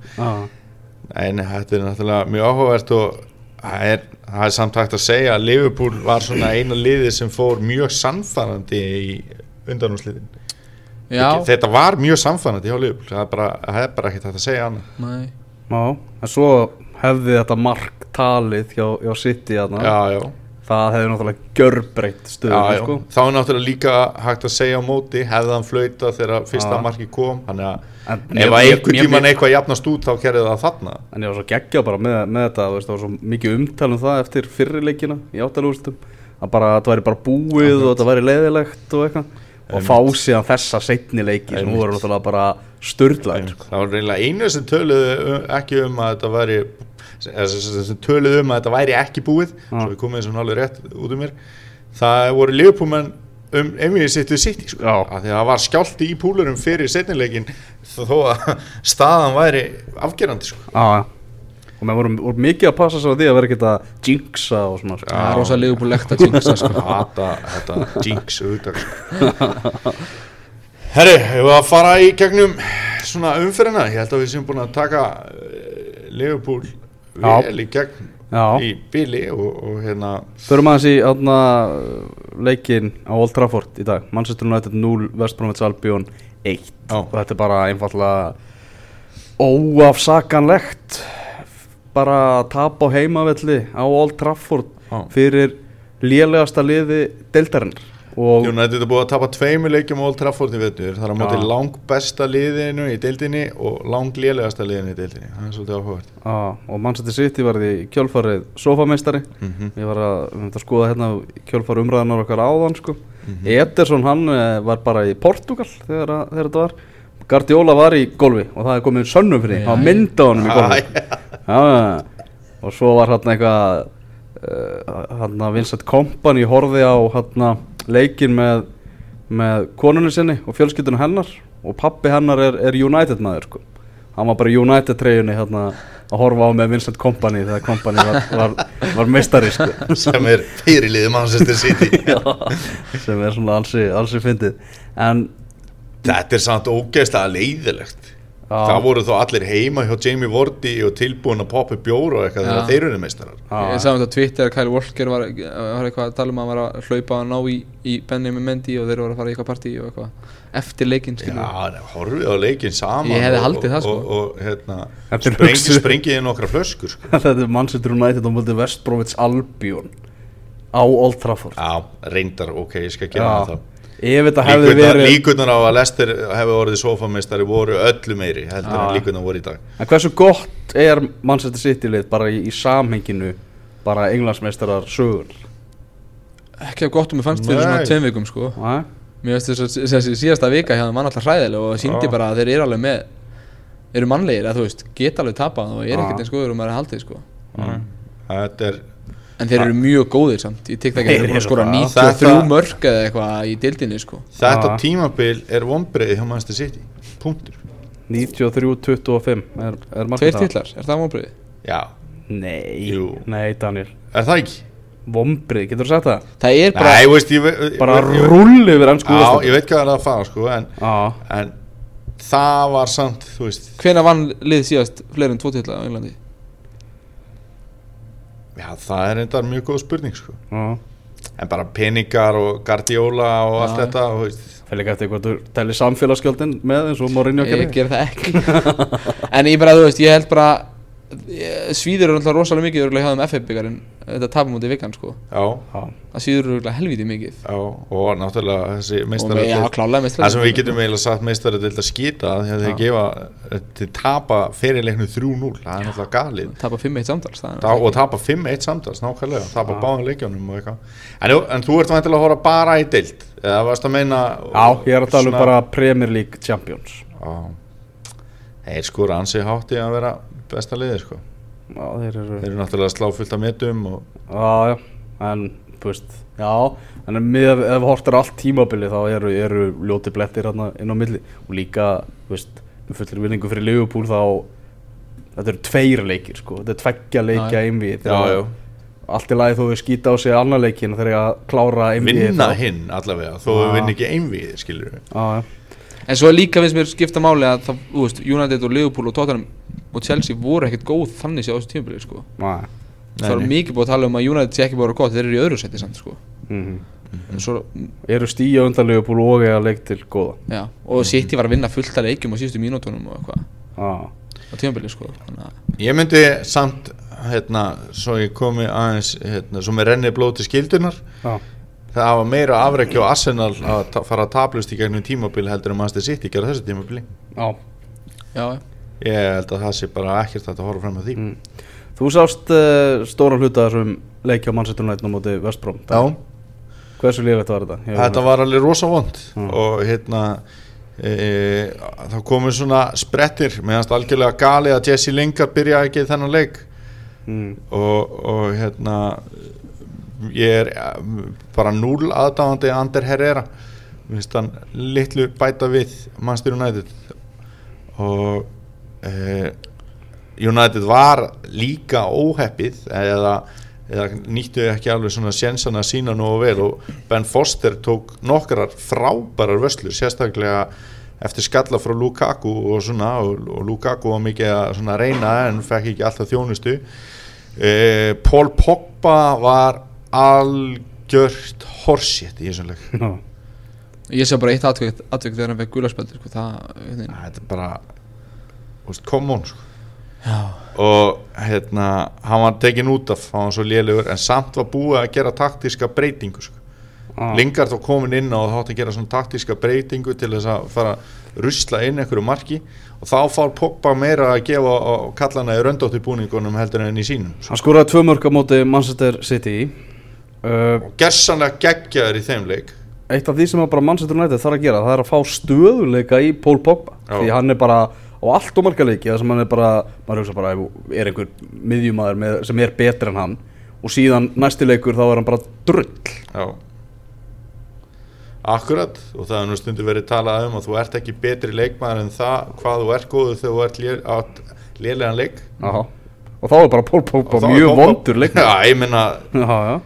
Nei, nei, þetta er náttúrulega mjög áhugavert og það er, það er samt hægt að segja að Liverpool var svona eina liði sem fór mjög sannfærandi í undanúsliðin. Þetta var mjög sannfærandi hjá Liverpool, það er bara, það er bara ekkert að segja annað. Nei. já, en svo hefði þetta mark talið hjá, hjá City já, það hefði náttúrulega gjörbreytt já, stöðum já. sko. Þá er náttúrulega líka hægt að segja á móti, hefði hann flauta þegar fyrsta Já. marki kom, þannig að ef mér- tíman eitthvað jafnast út þá kerði það þarna. En ég var svo geggjað bara með, með þetta, veist, það var svo mikið umtal um það eftir fyrrileikina í áttalúrstum að bara þetta væri bara búið og þetta væri leiðilegt og eitthvað og fá síðan þessa seinni leiki sem voru náttúrulega bara sturdlægir Það var reynilega einu sem töluðu um- ekki um að þetta væri sem- sem sem töluðu um að þetta væri ekki búið Já. svo við komum eins og alveg rétt út um mér það voru liðpúmenn um einvið sitt við sitt sko. Af því að það var skjálti í púlurum fyrir setnileikin þó að <laughs> staðan væri afgerandi sko. Já, og mér voru, voru mikið að passa svo að því að vera ekkert að jinxa og svona sko. Það er rosa liðbúlegt að jinxa sko. þetta, <laughs> þetta jinx auðvitað <laughs> Herri, hefur að fara í gegnum svona umferðina, ég held að við séum búin að taka uh, Liverpool vel í gegn Já. í bili og, og hérna Förum aðeins í átna leikin á Old Trafford í dag Manchester United 0, West Bromwich Albion 1 Já. og þetta er bara einfallega óafsakanlegt bara að tapa á heimavelli á Old Trafford Já. fyrir lélegasta liði deildarinnar og United er búið að tapa tveimu leikjum á Old Trafford í vetur, það er á móti lang besta liðinu í deildinni og lang lélegasta liðinu í deildinni, það er svolítið áhugavert. Og Manchester City var í kjölfarið sofameistari Mhm. ég var að, við myndum að skoða hérna kjölfarið umræðanar okkar áðan sko. Mhm. Ederson hann eh, var bara í Portugal þegar, að- þegar þetta var. Guardiola var í golfi og það er komið sönnum fyrir því, það var mynd á honum í golfi. Já, já, og svo var hann eitthvað uh, hann að Vincent Kompany horfði á hann leikin með, með konunni sinni og fjölskyldunum hennar og pappi hennar er, er United maður sko. hann var bara í United treyjunni hérna, að horfa á með Vincent Kompany þegar Kompany var, var, var meistari sko. <laughs> sem er fyrirliði Manchester City <laughs> Já, sem er svona alsi, alsi fyndið en Þetta er samt ógeðslega leiðilegt. Það voru þó allir heima hjá Jamie Vardy og tilbúin að poppa upp bjór og eitthvað þegar þeir eru meistarar. Ég sagði um þetta á Twitter að Kyle Walker var, var eitthvað að tala um að hann var að hlaupa að ná í, í Benjamin Mendy og þeir voru að fara í eitthvað partí og eitthvað. Eftir leikinn skilur Já, horfið á leikin saman Ég hefði haldið það, sko. og, og, og hérna, Þetta sprengi, hugsuð. sprengið í nokkra flöskur sko. <laughs> þetta er Manchester United á mútið West Bromwich Albion á Old Trafford. Já, reyndar, ok, ég skal gera það ef þetta hefði verið líkurnar á að Lester hefði orðið sofameistari voru öllu meiri heldur en líkurnar voru í dag. En hversu gott er Manchester City lið bara í, í samhenginu bara englandsmeistarar sögur Ekki af gott um að fannst fyrir Nei. svona tveim vikum sko. Nei? Mér finnst þess að þessi síðasta vika hjá þeim var alltaf hræðileg og síndi bara að þeir eru alveg með eru mannlegir að þú veist, geta alveg tapað og er ekkert eins góður um að er haldið sko. Þetta er En þeir eru mjög góðir samt Ég tek það ekki að Þeir eru skora það. 93 Þetta- mörg eða eitthvað í deildinni sko Þetta Já. tímabil er vonbreið hjá Manchester City Punktur 93-25 er, er Tveir markið það? titlar, er það vonbreiði? Já, Nei, Jú. nei Daniel er það ekki? Vombrið, getur þú sagt það? Það er bara Nei, ég veist, ég, ve- Bara ég, ég, rulli yfir ennsku Já, ég veit hvað er að fara sko en, Já, en það var samt, þú veist Hvenær vann lið síðast fleiri en tvo titla á Englandi? Já, það er enda mjög góð spurning sko. En bara peningar og Guardiola og allt þetta Fyrir ekki eftir hvað þú telli samfélagsgjöldin með eins og Mourinho Ég gerði. ger það ekki. <laughs> En ég bara, þú veist, ég held bara ég- Svíður eru alltaf rosalega mikið örugglega hjá þeim FF byggarinn Þetta tapum út í vikan sko. Já, Já, Það svíður örugglega helviti mikið. Já, og náttúrulega þessi með Það sem við getum eiginlega sagt meistara til að skýta því að þeir Já. gefa til tapa fyrirleiknu 3-0 það er náttúrulega galið. Tapa 5-1 samtals það er Ta og tapa 5-1 samtals nákvæmlega, tapa báðum leikjónum og eitthvað. En, en þú ert vantilega að horfa bara í deild. Eða varst að meina já ég er að tala um bara Premier League Champions. Já. Þeir sko besta liði sko. Já, þeir eru Þeir eru náttúrulega að slá fullt af metum og Já, já, en veist, já en með, ef hortar allt tímabili þá eru, eru ljóti blettir hérna inn á milli. Og líka, þú veist með fullir vinningu fyrir Liverpool þá þetta eru tveir leikir sko. Þetta er tveggja leikja Já. einvið Já, já. allt í lagi þó við skýta á sig annar leikin þegar ég að klára einvið vinna hinn allavega þó við vinn ekki einvið skilur við En svo er líka finnst mér skipta máli að það, þú veist, United og Liverpool og Tottenham og Chelsea voru ekkert góð þannig sér á þessu tímabili sko. Það er nei. mikið búið að tala um að United sé ekki búið að vera gott, þeir eru í öðru seti samt sko. mhm En svo, eru stíja undan Liverpool og eiga leik til góða já, og City var að vinna fullt að leikjum á síðustu mínútonum og eitthvað já, á tímabili sko. Ég myndi samt hérna, svo ég komi aðeins hérna, svo með renni blóð til skildunar já, það var meira afrekki á Arsenal að fara að tablust í gegnum tímabili heldur en Manchester City gera þessu tímabili já. Já, ég held að það sé bara ekkert að horfa fram með því. Mm. þú sást uh, stóran hluta af þessum leiki á United á móti Vestbróm Já, hversu lífætt var þetta? Ég- þetta var alveg rosa vond. Mm. og hérna e, það komu svona sprettir. Meðanst algjörlega gali að Jesse Lingard byrja ekki þennan leik. Mm. og, og hérna ég er eh, bara núl aðdáðandi Ander Herrera. Mér finnst hann litlu bæta við United. Og e, United var líka óheppið eða, eða nýttu ekki alveg svona sjensana sína nógu vel og Ben Foster tók nokkrar frábærar vöslur sérstaklega eftir skalla frá Lukaku og svona og, og Lukaku var mikið að svona reyna en fekk ekki alltaf þjónustu e, Paul Pogba var algjört horsið í þessum leik ég sé bara eitt atvik þegar hann fekk gularspeldur sko. þetta er bara þú veist, come on sko. Já, og hérna hann var tekin út af, hann var svo lélugur en samt var búið að gera taktíska breytingu sko. Já. Lingard þá komin inn og þátt að gera svona taktíska breytingu til þess að fara að rusla inn einhverju marki og þá fár Pogba meira að gefa og kalla hana í röndóttir búningunum heldur en í sínum sko. hann skoraði tvö mörg á móti Manchester City uh, og gersanlega geggjaður í þeim leik eitt af því sem að bara Manchester United þarf að gera það er að fá stöðuleika í Paul Pogba Já. því hann er bara á allt og marga leiki þar sem hann er bara, maður hugsa bara er einhver miðjumæður sem er betri en hann og síðan næsti leikur þá er hann bara drull. Já. Akkurat og það er nú stundu verið talað um að þú ert ekki betri leikmaður en það hvað þú ert góður þegar þú ert lé, átt lélegan leik. Aha. og þá er bara Og þá er mjög Pogba- vondur leik Já, ég já.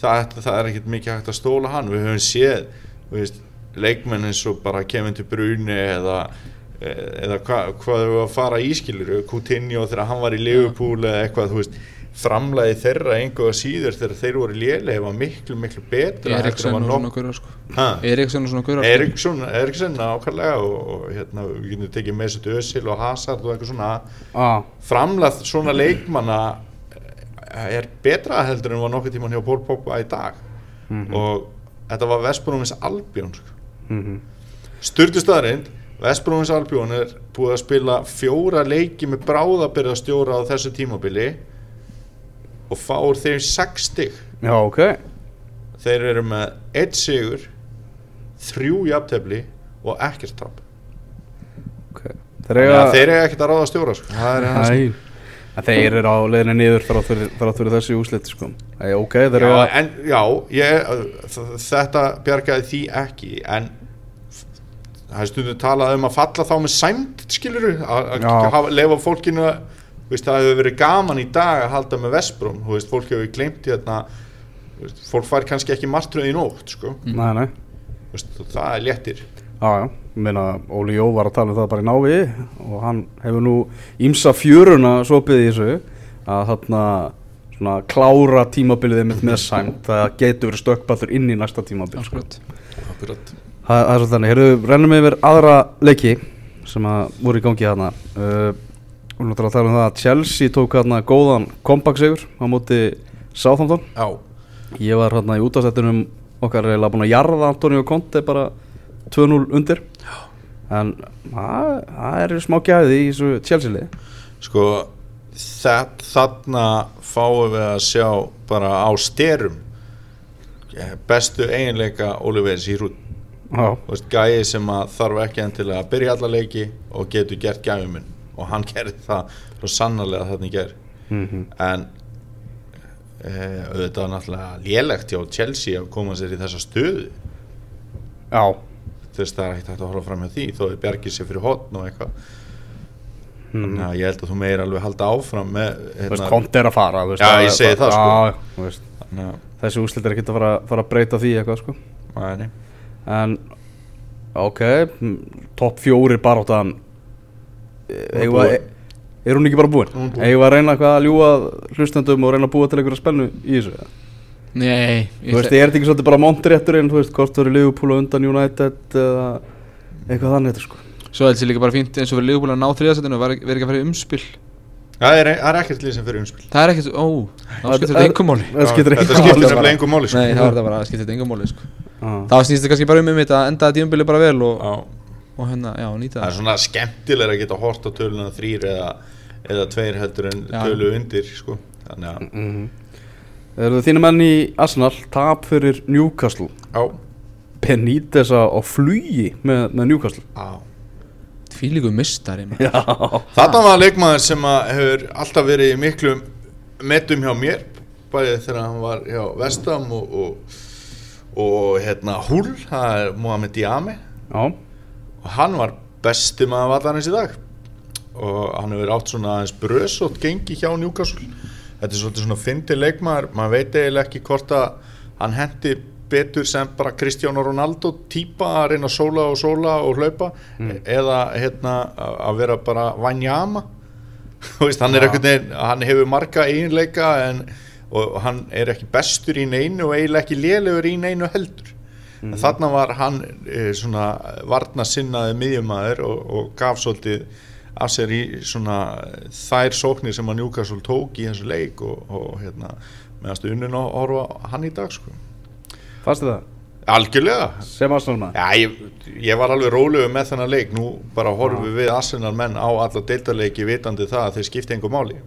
það, það er ekkert mikið hægt að stóla hann. Við höfum séð veist, leikmenn eins og bara Kevin De Bruyne eða, eða hva, hvað þau að fara í skilur Coutinho þegar hann var í Liverpool eða eitthvað þú veist framlæði þeirra einhverja síður þegar þeir voru lélega var miklu miklu betra Eriksson og svona var gaurar sko. Eriksson og svona sko. Eriksson, Eriksson ákvæmlega og, og hérna, við getum tekið með sér Özil og Hazard og eitthvað svona Ah, framlæð svona leikmanna eh, er betra heldur en var nokkuð tíman hjá Paul Pogba í dag og þetta var Vestbrúmins Albjón sko. mm -hmm. Sturdu staðarind Vestbrúmins Albjón er búið að spila fjóra leiki með bráðabyrðastjóra á þessu tímabili og fá úr þeim sex stig já, ok þeir eru með eitt sigur þrjú jafntefli og ekkert tap okay. Þeir, eiga- ja, þeir eru ekkert að ráða stjóra sko. það er hans þeir eru á leiðinni niður þrátt fyrir, þessi úslit sko. Ei, ok, þeir eru já, að en, já ég, þetta bjargaði því ekki en það er stundum talað um að falla þá með sæmt skilur að að Já. hafa- leyfa fólkinu að veist, það hefur verið gaman í dag að halda með Vestbrún veist, fólk hefur glemt í þarna veist, fólk fær kannski ekki martröð í nótt sko. Nei, nei veist, það er léttir Já, já, ég meina Óli Jó var að tala um það bara í návi og hann hefur nú ímsa fjöruna sopið í þessu að þarna svona klára tímabilið einmitt með sæmt það getur verið stökkballur inn í næsta tímabil sko. Akkurat. Akkurat. Það, er svolítið þannig, heyrðu, rennum við yfir aðra leiki sem að voru í gangi uh, og náttúrulega að tala um það að Chelsea tók þarna góðan comeback sigur á móti Southampton. Ég var hérna í útastættunum okkar reyla búin að jarða Antonio Conte bara 2-0 undir. En það það er smá gæði í þessu Chelsea lið sko það, þarna fáum við að sjá bara á styrum bestu eiginleika Oliver Giroud veist, gæi sem að þarf ekki endilega að byrja alla leiki og getur gert gæfuminn og hann <laughs> gerði það svo sannarlega þarna í ger mm en eh, auðvitað náttúrulega lélegt hjá Chelsea að koma sér í þessa stöðu. Já, þess það er ekkert hægt að horfa fram með því þó þau bjargir sér fyrir hotn og eitthvað. Þannig að ég held að þú meir alveg halda áfram með veist, kont er að fara veist, Já, að- ég segi það, sko. Já, þú veist, þannig að þessi úslit er ekki að fara, fara að breyta því eitthvað sko. Nei, nei. En, ok, topp fjóri Eigum við að Er hún ekki bara búin? Hún er búin. Eigum við að reyna að ljúa hlustendum og reyna að búa til einhverja spennu í þessu? eða? Nei, Þú veist, er þetta ekki svolítið bara montrétturinn, þú veist, hvort þú eru Liverpool og undan United eða eitthvað þannig þetta sko Svo held ég líka bara fínt eins og fyrir Leopold að ná þriðasettinu og vera ekki að fara í umspil það er, það er ekkert lið sem fyrir umspil Það er ekkert, ó, þetta Það skiptir þetta engum máli sko. Nei, það var þetta bara, það skiptir þetta engum máli sko. Það snýst þetta kannski bara um um þetta að enda tíumbili bara vel og, og hérna, já, nýta það er það svona skemmtilega að geta hort á töluna þrýr eða, eða tveir heldur en Já. tölu undir sko. þannig að Mhm. Eru þínu menn í Arsenal tap fyrir Newcastle já, Benítez á flugi með, með Newcastle já. Tvílíku mistari Þarna var leikmaður sem að hefur alltaf verið í miklum metum hjá mér bæðið þegar hann var hjá Vestam og, og, og hérna Hull, það er Mohamed Diame. Já, og hann var besti maður vallarins í dag. Og hann hefur átt svona aðeins brösótt gengi hjá Newcastle. Þetta er svolítið svona fyndi leikmaður. Maður veit eiginlega ekki hvort að hann hendi betur sem bara Cristiano Ronaldo típa að reyna að sóla og sóla og hlaupa. Eða hérna að að vera bara <laughs> veist, hann veginn, hann hefur marga eiginleika en, og hann er ekki bestur í neinu og eiginlega ekki lélegur í neinu heldur. En þarna var hann e, svona varna sinnaði miðjumæður og, og gaf svolítið af sér í svona þær sóknir sem að Newcastle tók í þessu leik og, og hérna meðan stuðunin að horfa hann í dag sko. fannst þið það? algjörlega. Sem maður? Já, ég, ég var alveg rólegur með þennan leik. Nú bara horfum við Arsenal menn á alla deildarleiki vitandi það að þeir skipta engu máli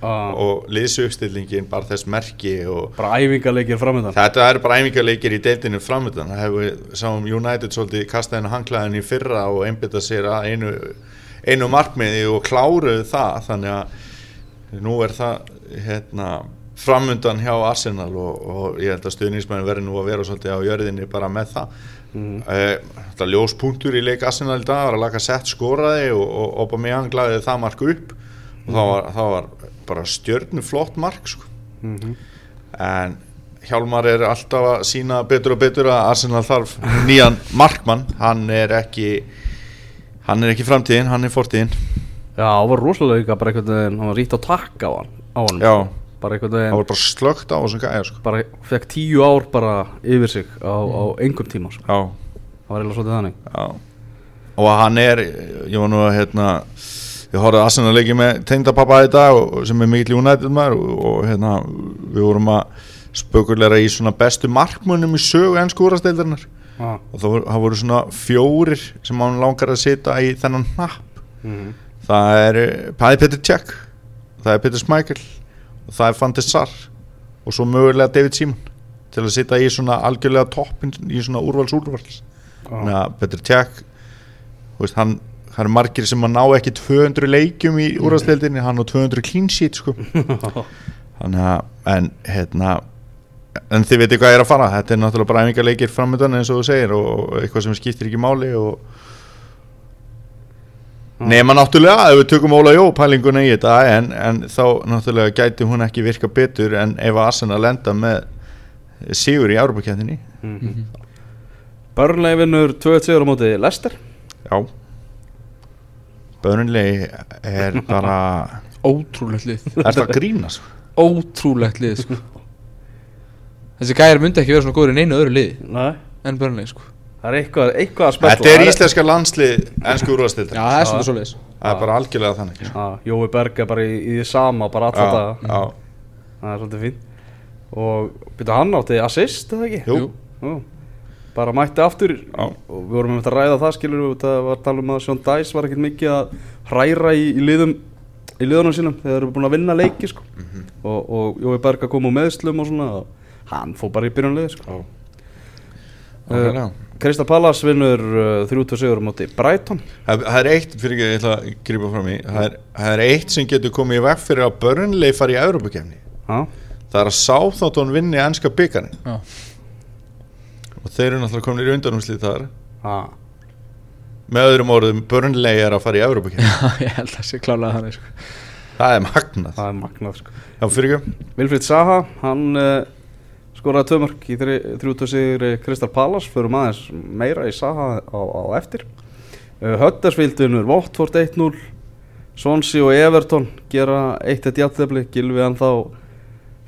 ah, og liðsuppstillingin bara þess merki og Bara æfingarleikir framöndan þetta eru bara æfingarleikir í deildinu framöndan það hefur sáum United svolítið kastað henni hanglaðin í fyrra og einbytta sér að einu, einu markmiði og kláruðu það. Þannig að nú er það hérna framöndan hjá Arsenal og, og ég held að stuðningsmenn verði nú að vera svolítið á jörðinni bara með það. Mm. þetta ljós punktur í leik Arsenal í dag var að laka sett skoraði og, og Aubameyang glaði það mark upp og það var, það var bara stjörnu flott mark sko. Mhm. en Hjálmar er alltaf að sína betur og betur að Arsenal þarf nýjan markmann. Hann er ekki hann er ekki framtíðin, hann er fortíðin. Já, það var rosalega bara einhvern veginn Hann var ríkt á takk á hann á hann já, Bara einhvern veginn var bara slögt á þessum gæja sko. Bara fekk tíu ár bara yfir sig á, á engum tíma sko. já, Það var eiginlega svolítið þannig. Já. Og hann er, ég var nú að hérna, ég horfði Arsenal leiki með tengdapappa í dag og, sem er mikill United maður og, og hérna, við vorum að spökulegra í svona bestu markmunum í sögu ennsku úrasteldarinnar ah. og það voru, það voru svona fjórir sem hann langar að sita í þennan hnapp. Mm það er eh, það er Peter Cech það er Peter Schmeichel og það er Van der Sar og svo mögulega David Simon til að sitja í svona algjörlega toppin í svona að Peter Cech þú veist, hann það eru margir sem að ná ekki 200 leikjum í úrvalstildinni, hann á 200 clean sheet sko. <laughs> Þannig að en hérna en þið veitir hvað er að fara, þetta er náttúrulega bara æfingar leikir framöndan eins og þú segir og eitthvað sem skiptir ekki máli og Nema náttúrulega, ef við tökum Óla Jó pælinguna í þetta en, en þá náttúrulega gæti hún ekki virka betur en ef Arsenal lenda með sigur í Mhm. Burnley vinnur 2-1 sigur á móti Leicester. Já Burnley er <laughs> bara Ótrúlegt lið Er það að grínast? <laughs> Ótrúlegt lið sko. Þessi gæjar myndi ekki vera svona góður í neinu öðru liði Nei En Burnley sko Það er eitthvað, eitthvað að spela Þetta er íslenska landslið ennsku Já, úrvastildin það er svona svoleiðis Það er bara algjörlega þannig sko. ah, Jói Berg er bara í, í því sama bara alltaf Já, daga já, Það er svolítið fín Og byrja hann átti assist eða ekki? jú, Jú. Bara mætti aftur Já. og við vorum með að ræða það skilur við það var að tala um að Sean Dice var ekkert mikið að hræra í, í liðum í liðunum sínum þegar þeir eru búin að vinna leiki sko. Mhm. og, og Jói Berg að koma úr meðslum og svona og hann fór bara í byrjunlið sko. Uh, Nákvæmlega. Krista Pallas vinnur uh, 3-7 á móti Brighton Það það er eitt, fyrir ekki, ég ætla að grípa fram í það er, það er eitt sem getur komið í veg fyrir að Burnley fari í Europakefni Já, það er að Southampton vinni ennska byggarni. Og þeir eru náttúrulega komin í undanúslið þar. Ah. með öðrum orðum Burnley er að fara í Evropakefni ég held að sé klálega þannig sko. það er magnað. Það er magnað sko. já, fyrir Vilfríð Saha, hann uh, skoraði tvö mörg í þrjútu sigri Kristal Palace, förum aðeins meira í Saha á, á eftir. Uh, Höttersvildunur, Vottford 1-0 Swansea og Everton gera 1-1 jafntefli, Gilvi hann þá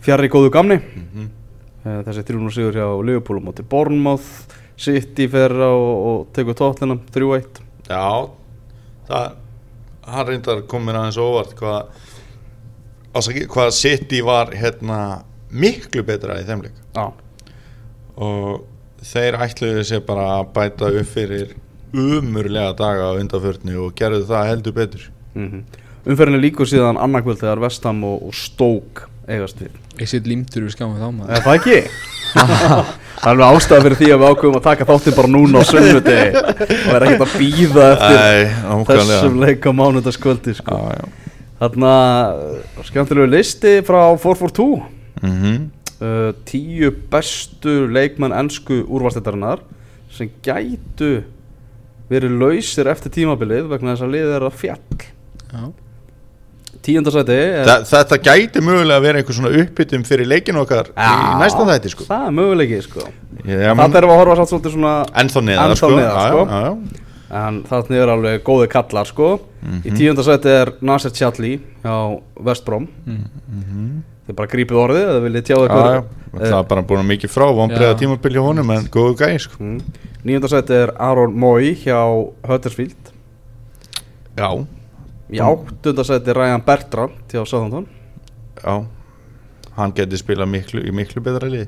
fjarr í góðu gamni. Mhm. uh, þessi 300 sigur hjá Liverpool á móti Bournemouth City ferra og, og tegur tóttina 3-1 Já, það hann reyndar komin aðeins óvart hvað ásaki, hvað City var hérna miklu betra í þeim leik. Já, og þeir ætluðu sér bara að bæta upp fyrir umurlega daga á undanförni og gerðu það heldur betur. Mm umferðinni líkur síðan annarkvöld þegar Vestham og, og Stoke eigast við ég sitt límtur við skáma þá maður Er það ekki? það er alveg ástæða fyrir því að við ákveðum að taka þáttinn bara núna á sunnudegi og vera ekkert að býða eftir nákvæmlega. þessum leik á mánudagskvöldi sko. Þarna skemmtilegu listi frá 442 Mhm. uh, Tíu bestu leikmenn ennsku úrvarsleitarinnar sem gætu verið lausir eftir tímabilið vegna þess að liðið er að fjall Já. Tíundasæti er Þa, Þetta gæti mögulega að vera einhver svona uppbyttum fyrir leikinu okkar í næsta þætti sko. Það er möguleiki sko Það við að horfa satt svolítið svona Ennþá Ennþá sko. sko. En þannig er alveg góði kallar sko Í tíundasæti er Nasser Chadli hjá Vestbróm Þið bara grípið orðið eða viljið tjáða Já, já. ykkur Það er bara búin mikið frá vonbreiða Já. tímabil hjá honum en góðu gæði sko. mm. Níundasæti er Aron Mói hjá Huddersfield Já, Í áttundasæti er Ryan Bertrand hjá Southampton. Já Hann geti spilað miklu, í miklu betra lið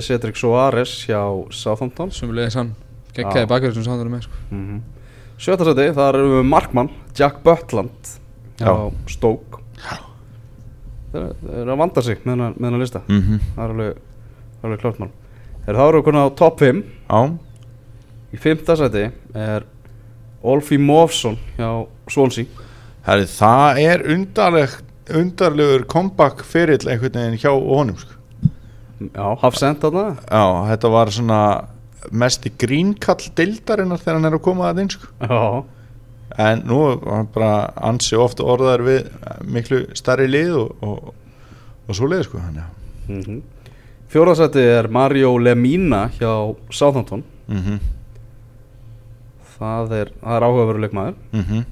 er Cedric Soares hjá Southampton. Sumulegis hann Gekkæði Já. bakverður sem sáður með sko. mm -hmm. Sjöndasæti, þar erum við Markmann Jack Butland hjá Þeir þeir eru að vanda sig með hennar, lista. Mm -hmm. Það er alveg, alveg klart mál. Þeir þá eru við konar á top 5 Já, Í fimmta sæti er Olfi Mófsson hjá Swansea Herri, það er undarleg, undarlegur comeback ferill einhvern veginn hjá honum sko. Já, Hafsend þarna Já, þetta var svona mest í grínkall deildarinnar þegar hann er að koma að inn sko. Já, en nú bara ansi ofta orðar við miklu starri lið og, og, og svo leið sko, mm -hmm. Fjórðasæti er Mario Lemina hjá Southampton mm -hmm. Það er, það er áhugaveruleik maður Mm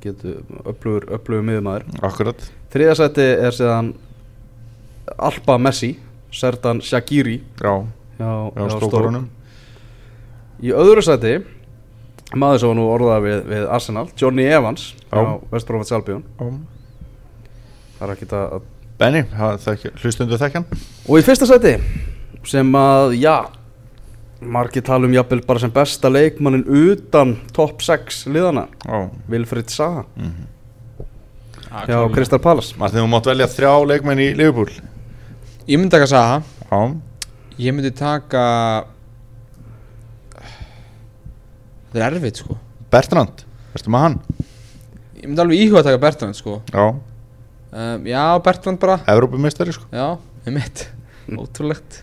Getur öflugur, miðumæður Akkurat. Þriðasæti er síðan Alba Messi Serdan Shaqiri. Já, já hjá stókurunum Í öðru sæti maður sem var nú orðað við, við Arsenal Johnny Evans Já. á Vestbrófats Albion. Það er ekki að Benny, hlustundu þekkjan og í fyrsta sæti sem að já margir tala um jafnvel bara sem besta leikmannin utan top 6 liðana Já Wilfried Saha. Mm Já, hjá klárlega. Crystal Palace. Martin, þú mátt velja þrjá leikmenn í Liverpool. Ég myndi taka Saha. Já, Ég myndi taka Það er erfitt sko. Bertrand, veistu maður hann? Ég myndi alveg íhuga að taka Bertrand sko. Já, um, Já, Bertrand bara. Evrópumistari sko. Já, með mitt <laughs> Ótrúlegt.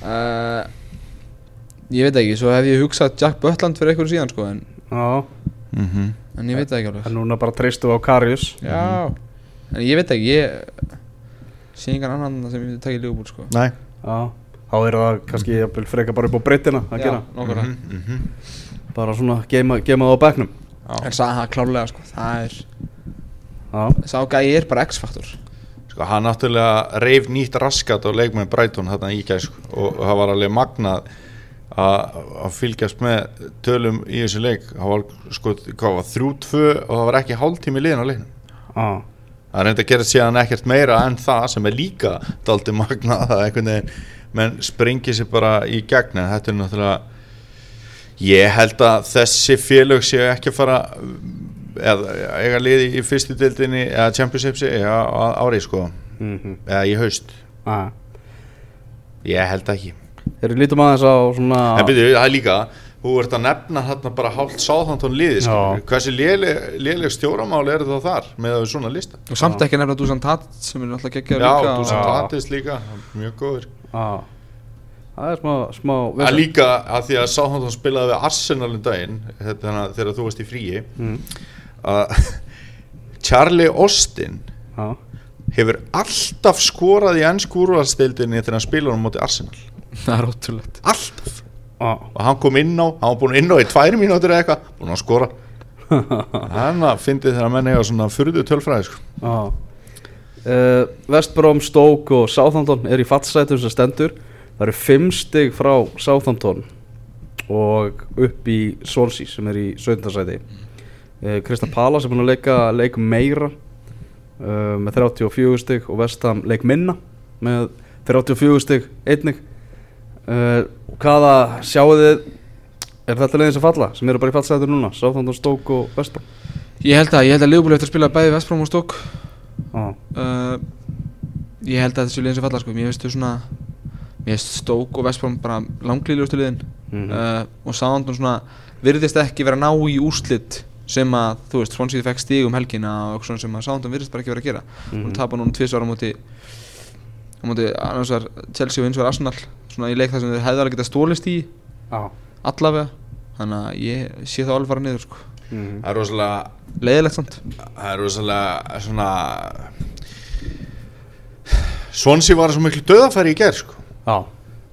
Uh, Ég veit ekki, svo hef ég hugsað Jack Butland fyrir einhverju síðan sko En, já, mm -hmm. en ég veit ekki alveg. En núna bara treystu á Karius. Já, en ég veit ekki Ég sé engan annan sem ég myndi taka í Liverpool sko. Nei. Já, þá er það kannski jafnvel freka bara upp á breytina að gera. nákvæmlega. Mm -hmm. bara svona geima, geima það á bekknum. En Saha klárlega sko, það er já, Sá gæi er bara X-faktor. Sko, hann náttúrulega reif nýtt raskat á leikmenn Brighton þarna í gæð sko, og það var alveg magnað að fylgjast með tölum í þessu leik. Það var sko, hvað var, þrjú, tvö og það var ekki hálftími liðin á leiknum. Já, það reynda að gera síðan ekkert meira en það sem er líka daldi magnað að einhvern veginn menn springi sér bara í gegn. En þetta er náttúrulega ég held að þessi félög séu ekki að fara eða eiga liði í fyrstu deildinni eða championshipsi eða á- ári sko. Mhm, eða í haust. Já ég held ekki Þeir lítum aðeins á svona en byrju, það er líka þú ert að nefna þarna bara hálft sáþantón liði Já. skilur. hversu léleg, léleg stjóramáli eru þá þar með að við svona lista og samt ekki nefna Dusan Tat sem er geggjaður já, líka Já. tatist líka mjög góður Já Það er smá, smá að líka að því að sáþantón spilaði við Arsenal um daginn að þegar þú varst í fríi mm. að <laughs> Charlie Austin Já, hefur alltaf skorað í ennsku úrvalstildinni þegar hann spilar á móti Arsenal það er ótrúlegt. Alltaf. Já, og hann kom inn á, hann var búin inn á í tvær mínútur eða eitthvað, búin að skora. <laughs> Hann að fyndi þegar menn eiga svona furðu tölfræði sko. já uh, Vestbrom, Stoke og Southampton er í fattsætum sem stendur. Það eru fimm stig frá Southampton og upp í Swansea sem er í 17. sæti. Uh, Krista Pala sem er búin að leika leik meira uh, með 34 stig og Vestham leik minna með 34 stig einnig uh, hvaða sjáu þið er þetta leiðin sem falla sem eru bara í fallsætur núna Southampton, Stoke og Vestham ég held að, ég held að Leopold eftir að spila bæði Vestbrom og Stók ah. uh, ég held að þessu liðin sem falla sko, mér veistu svona mér veist Stók og Vestbrom bara langlýlustu liðin Mhm. uh, og Southampton svona virðist ekki vera ná í úrslit sem að, þú veist, Swansea fekk stig um helgina og svona sem að Southampton virðist bara ekki vera að gera Mhm. og tapa núna tvisvar á móti á móti svona í leik þar sem þeir hefði alveg getað stólist í Já. allavega. Þannig að ég sé það alveg fara niður sko. Mhm. það er rosalega leiðilegt samt. Það er rosalega svona Swansea var svo miklu döðafæri í gerð sko. Já,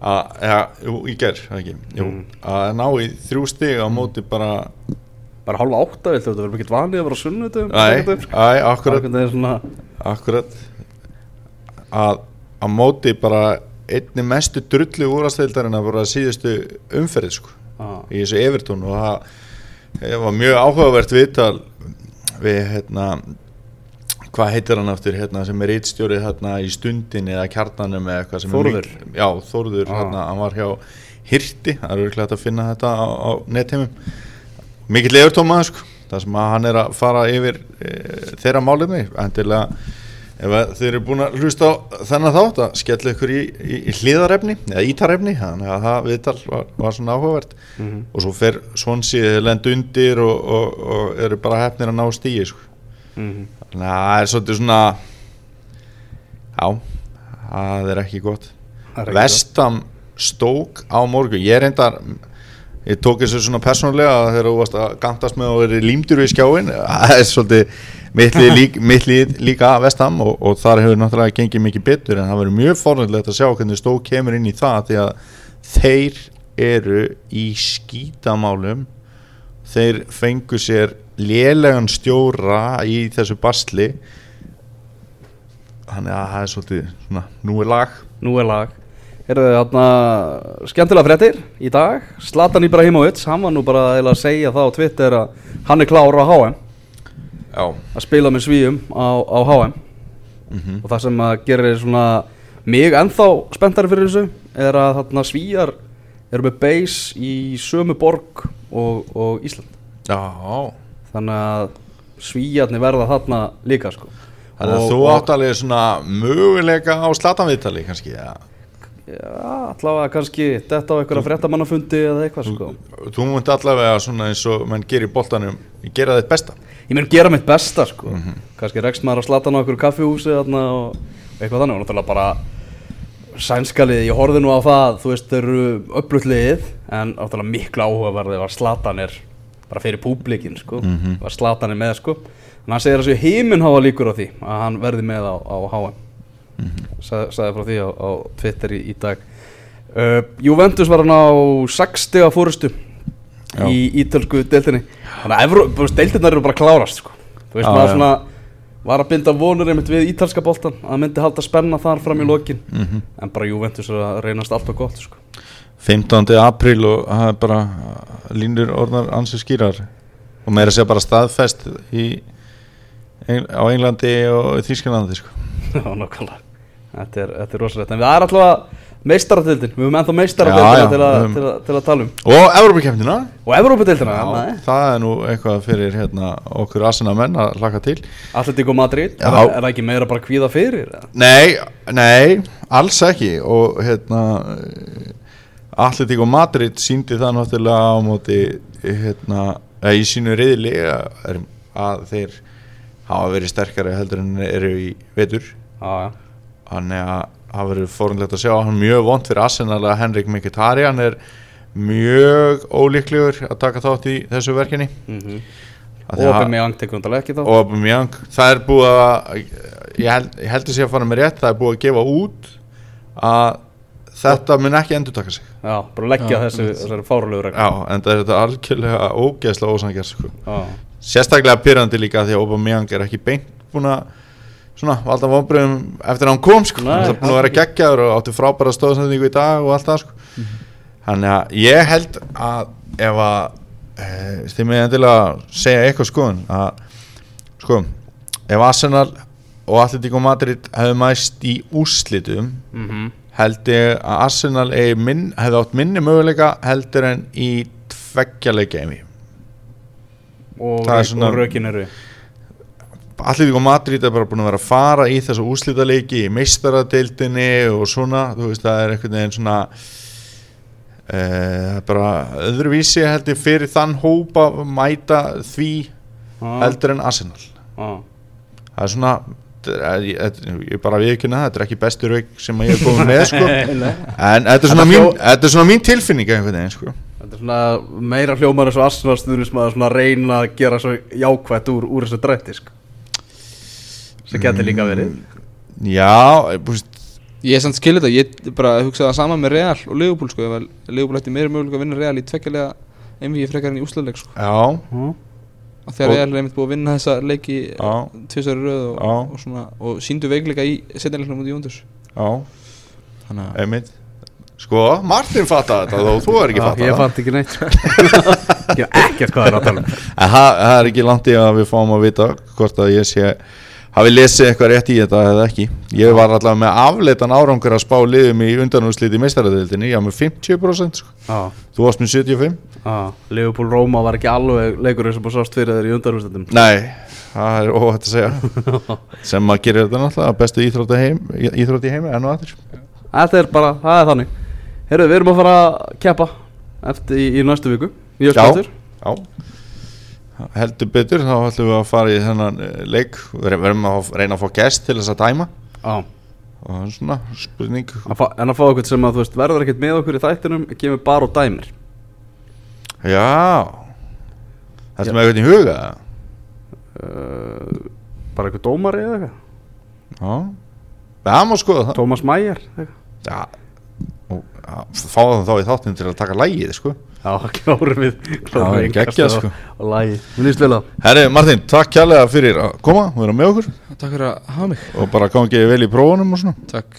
að, ja, jú, í gerð, það ekki? Jú, Mm. að ná í þrjú stig á móti bara bara hálfa átta viltu, þetta verður ekki vanið að vera sunnudum Æ, æ, akkurat, Það er svona akkurat. Að á móti bara einni mestu drullu úrastældarinn að bara síðustu umferð sko, á, í þessu Evertón og það var mjög áhugavert viðtal við hérna hvað heitir hann aftur hérna sem er eittstjórið hérna í stundinni eða kjarnanum eða eitthvað sem er Þórður. mikil- já Þórður Ah. hérna hann var hjá Hirti það er örglega hægt að finna þetta á, á netheimum mikill Evertón sko það sem að hann er að fara yfir e, þeirra málefni endilega ef þið eru búin að hlusta á þennan þátt að skella ykkur í, í, í hliðarefni eða ítarefni þannig að það viðtal var, var svona áhugavert Mhm. og svo fer svonsið lend undir og, og, og eru bara hefnir að ná stíi sko. Mhm. þannig að það er svolítið svona já það er ekki gott er ekki Vestam stók á morgun ég reyndar ég tók þessu svona persónulega þegar þú varst að gantast með að vera límdur við skjáin <laughs> það er svolítið mitt lið lík, mitt líka Vestam og, og þar hefur náttúrulega gengið mikið betur en það verður mjög fornilegt að sjá hvernig stók kemur inn í það því að þeir eru í skítamálum. Þeir fengu sér lélegan stjóra í þessu basli. Þannig að það er svolítið svona, nú er lag. Nú er lag. Herðu þarna skemmtilega fréttir í dag. Zlatan Ibrahimovic, hann var nú bara að segja það á Twitter að hann er klár á HM já. að spila með svíum á, á HM mm og það sem að gerir svona mig ennþá spenntari fyrir þessu er að þarna svíjar eru með base í sömu borg og, og Ísland. Já, þannig að svíjarnir verða þarna líka sko. Þannig að Og- þú og- átt alveg svona möguleika á slatanviðtali kannski ja. Já, allavega kannski þetta á einhverja fréttamannafundi eða eitthvað sko. Þú munt allavega svona eins og mann gerir í boltanum gera þitt besta Ég mun gera mitt besta sko. Mhm. Kannski rekst maður að slata á einhverju kaffihúsi og eitthvað þannig. Og náttúrulega bara sænskalið, ég horfði nú á það þú veist, þeir eru upplutt liðið en náttúrulega miklu áhugaverði var slatanir bara fyrir públikin sko. Mhm. var slatanir með sko. En hann segir að þessu heiminn hafa líkur á því að hann verði með á, á HM Sa, sagði frá því á, á Twitter í, í dag. Uh, Juventus var hann á 60 að fórustu Já. í ítölsku deildinni þannig að deildirnar eru bara klárast sko. þú veist maður svona var að binda vonur einmitt við ítalska boltan að myndi halda spenna þar fram í lokin mm en bara Juventus er að reynast alltaf gott sko. 15. apríl og það er bara línur orðnar ansi skýrar og meira sé bara staðfest í, á Englandi og Þýskalandi sko. <laughs> Já, nákvæmlega Þetta er, er rosalegt En við erum alltaf meistaradildin Við höfum ennþá já, til, til, að- til að tala um. Og Evrópakefnina Og Evrópadildina Já, það er nú eitthvað fyrir hérna, okkur asina menn að laka til. Atletico Madrid er, það- ekki meira bara kvíða fyrir? Nei, nei, alls ekki. Og hérna eh, Atletico Madrid síndi það náttúrulega á móti hérna, eða í sínu reyðli að, að þeir hafa verið sterkari heldur en eru í vetur. Þannig að það verður fórundlegt að sjá. Hann er mjög vond fyrir Arsenal að Henrik Mkhitaryan er mjög ólíklegur að taka þátt í þessu verkinni mm með Young tekur undarlega ekki þá. Aubameyang það er búið að ég, held, ég heldur sé að fara með rétt það er búið að gefa út að þetta mun ekki endur taka sig. Já, bara leggja Já, þessu, þessari fárulegu regn já, en það er þetta algjörlega ógeðslega ósangjart sko. Já, sérstaklega pyrrandi líka því að Aubameyang er ekki beint búin að svona valda vonbröðum eftir að hann kom sko. Nei. það er búin að vera geggjaður og átti frábæra stóðsendingu í dag og allt það sko. þannig að ég held að ef að e, þið með endilega segja eitthvað skoðun að sko ef Arsenal og Atletico Madrid hefðu mæst í úrslitum mm held ég að Arsenal minn, hefði átt minni möguleika heldur en í tveggjarleika og, og rökin eru Atletico Madrid er bara búin að vera að fara í þessu úrslitaleiki í meistaradeildinni og svona, þú veist, það er einhvern veginn svona uh, bara öðruvísi held ég fyrir þann hópa mæta því heldur en Arsenal já. það er svona er- ég, ég bara viðkynna það, þetta er ekki bestu rauk sem ég hef komið með sko. <laughs> En þetta er svona mín, þetta er svona mín tilfinning einhvern veginn sko. Þetta er svona meira hljómar eins og Arsenal stuðnismæður svona að reyna að gera svo jákvætt úr, úr þessu drætti sko. Sem getur líka verið. Já, ég búist Ég er samt skilur þetta, ég bara hugsaði það sama með Real og Liverpool sko, ef að Liverpool ætti meira möguleika að vinna Real í tveggjarlega MV frekar en í úslaðleik sko. Já, og þegar Og- Real er einmitt búið að vinna þessa leiki Já. tvisari röð og, Já. og, svona, og síndu veikleika í setjanleiknum út í Jóndurs já, Þannig að einmitt. Sko, Martin fatta þetta þó þú er ekki Já, fatta Ég fatt ekki neitt sko. <laughs> Ég hef ekkert hvað það. Er að tala um En það það er ekki langt í að við fáum að vita hvort að ég sé hafi lesið eitthvað rétt í þetta eða ekki? Ég var allavega með afleitan árangur að spá liðum í undanúsliti í meistaradeildinni ég var með 50% sko. Já, þú varst með 75 já Liverpool Roma var ekki alveg leikurinn sem búið sást fyrir þeir í undarústendum nei, það er óhætt að segja. <laughs> Sem að gera þetta náttúrulega bestu íþrótt, heim, í heimi enn og aðeins Þetta er bara, það er þannig. Herru, við erum að fara að keppa eftir í, í næstu viku. Já. já heldur betur, þá ætlum við að fara í þennan eh, leik. Við verðum að reyna að fá gest til þess að dæma Já. Og það er svona spurning. Að En að fá okkur sem að þú veist verður ekkert með okkur í þættinum kemur bara og dæmir. Já. Þetta er með eitthvað í huga. Uh, Bara eitthvað dómari eða eitthvað? Já, það má skoða það. Tómas Mæjar. Já, og já, fá það þá í þáttinn til að taka lægið, sko. Já, klárum við Klárum Já, við innkastið sko. á lagi Mér líst vel á. Herri, Martin, takk kærlega fyrir að koma og vera með okkur. Takk fyrir að hafa mig. Og bara gangi vel í prófunum og svona. Takk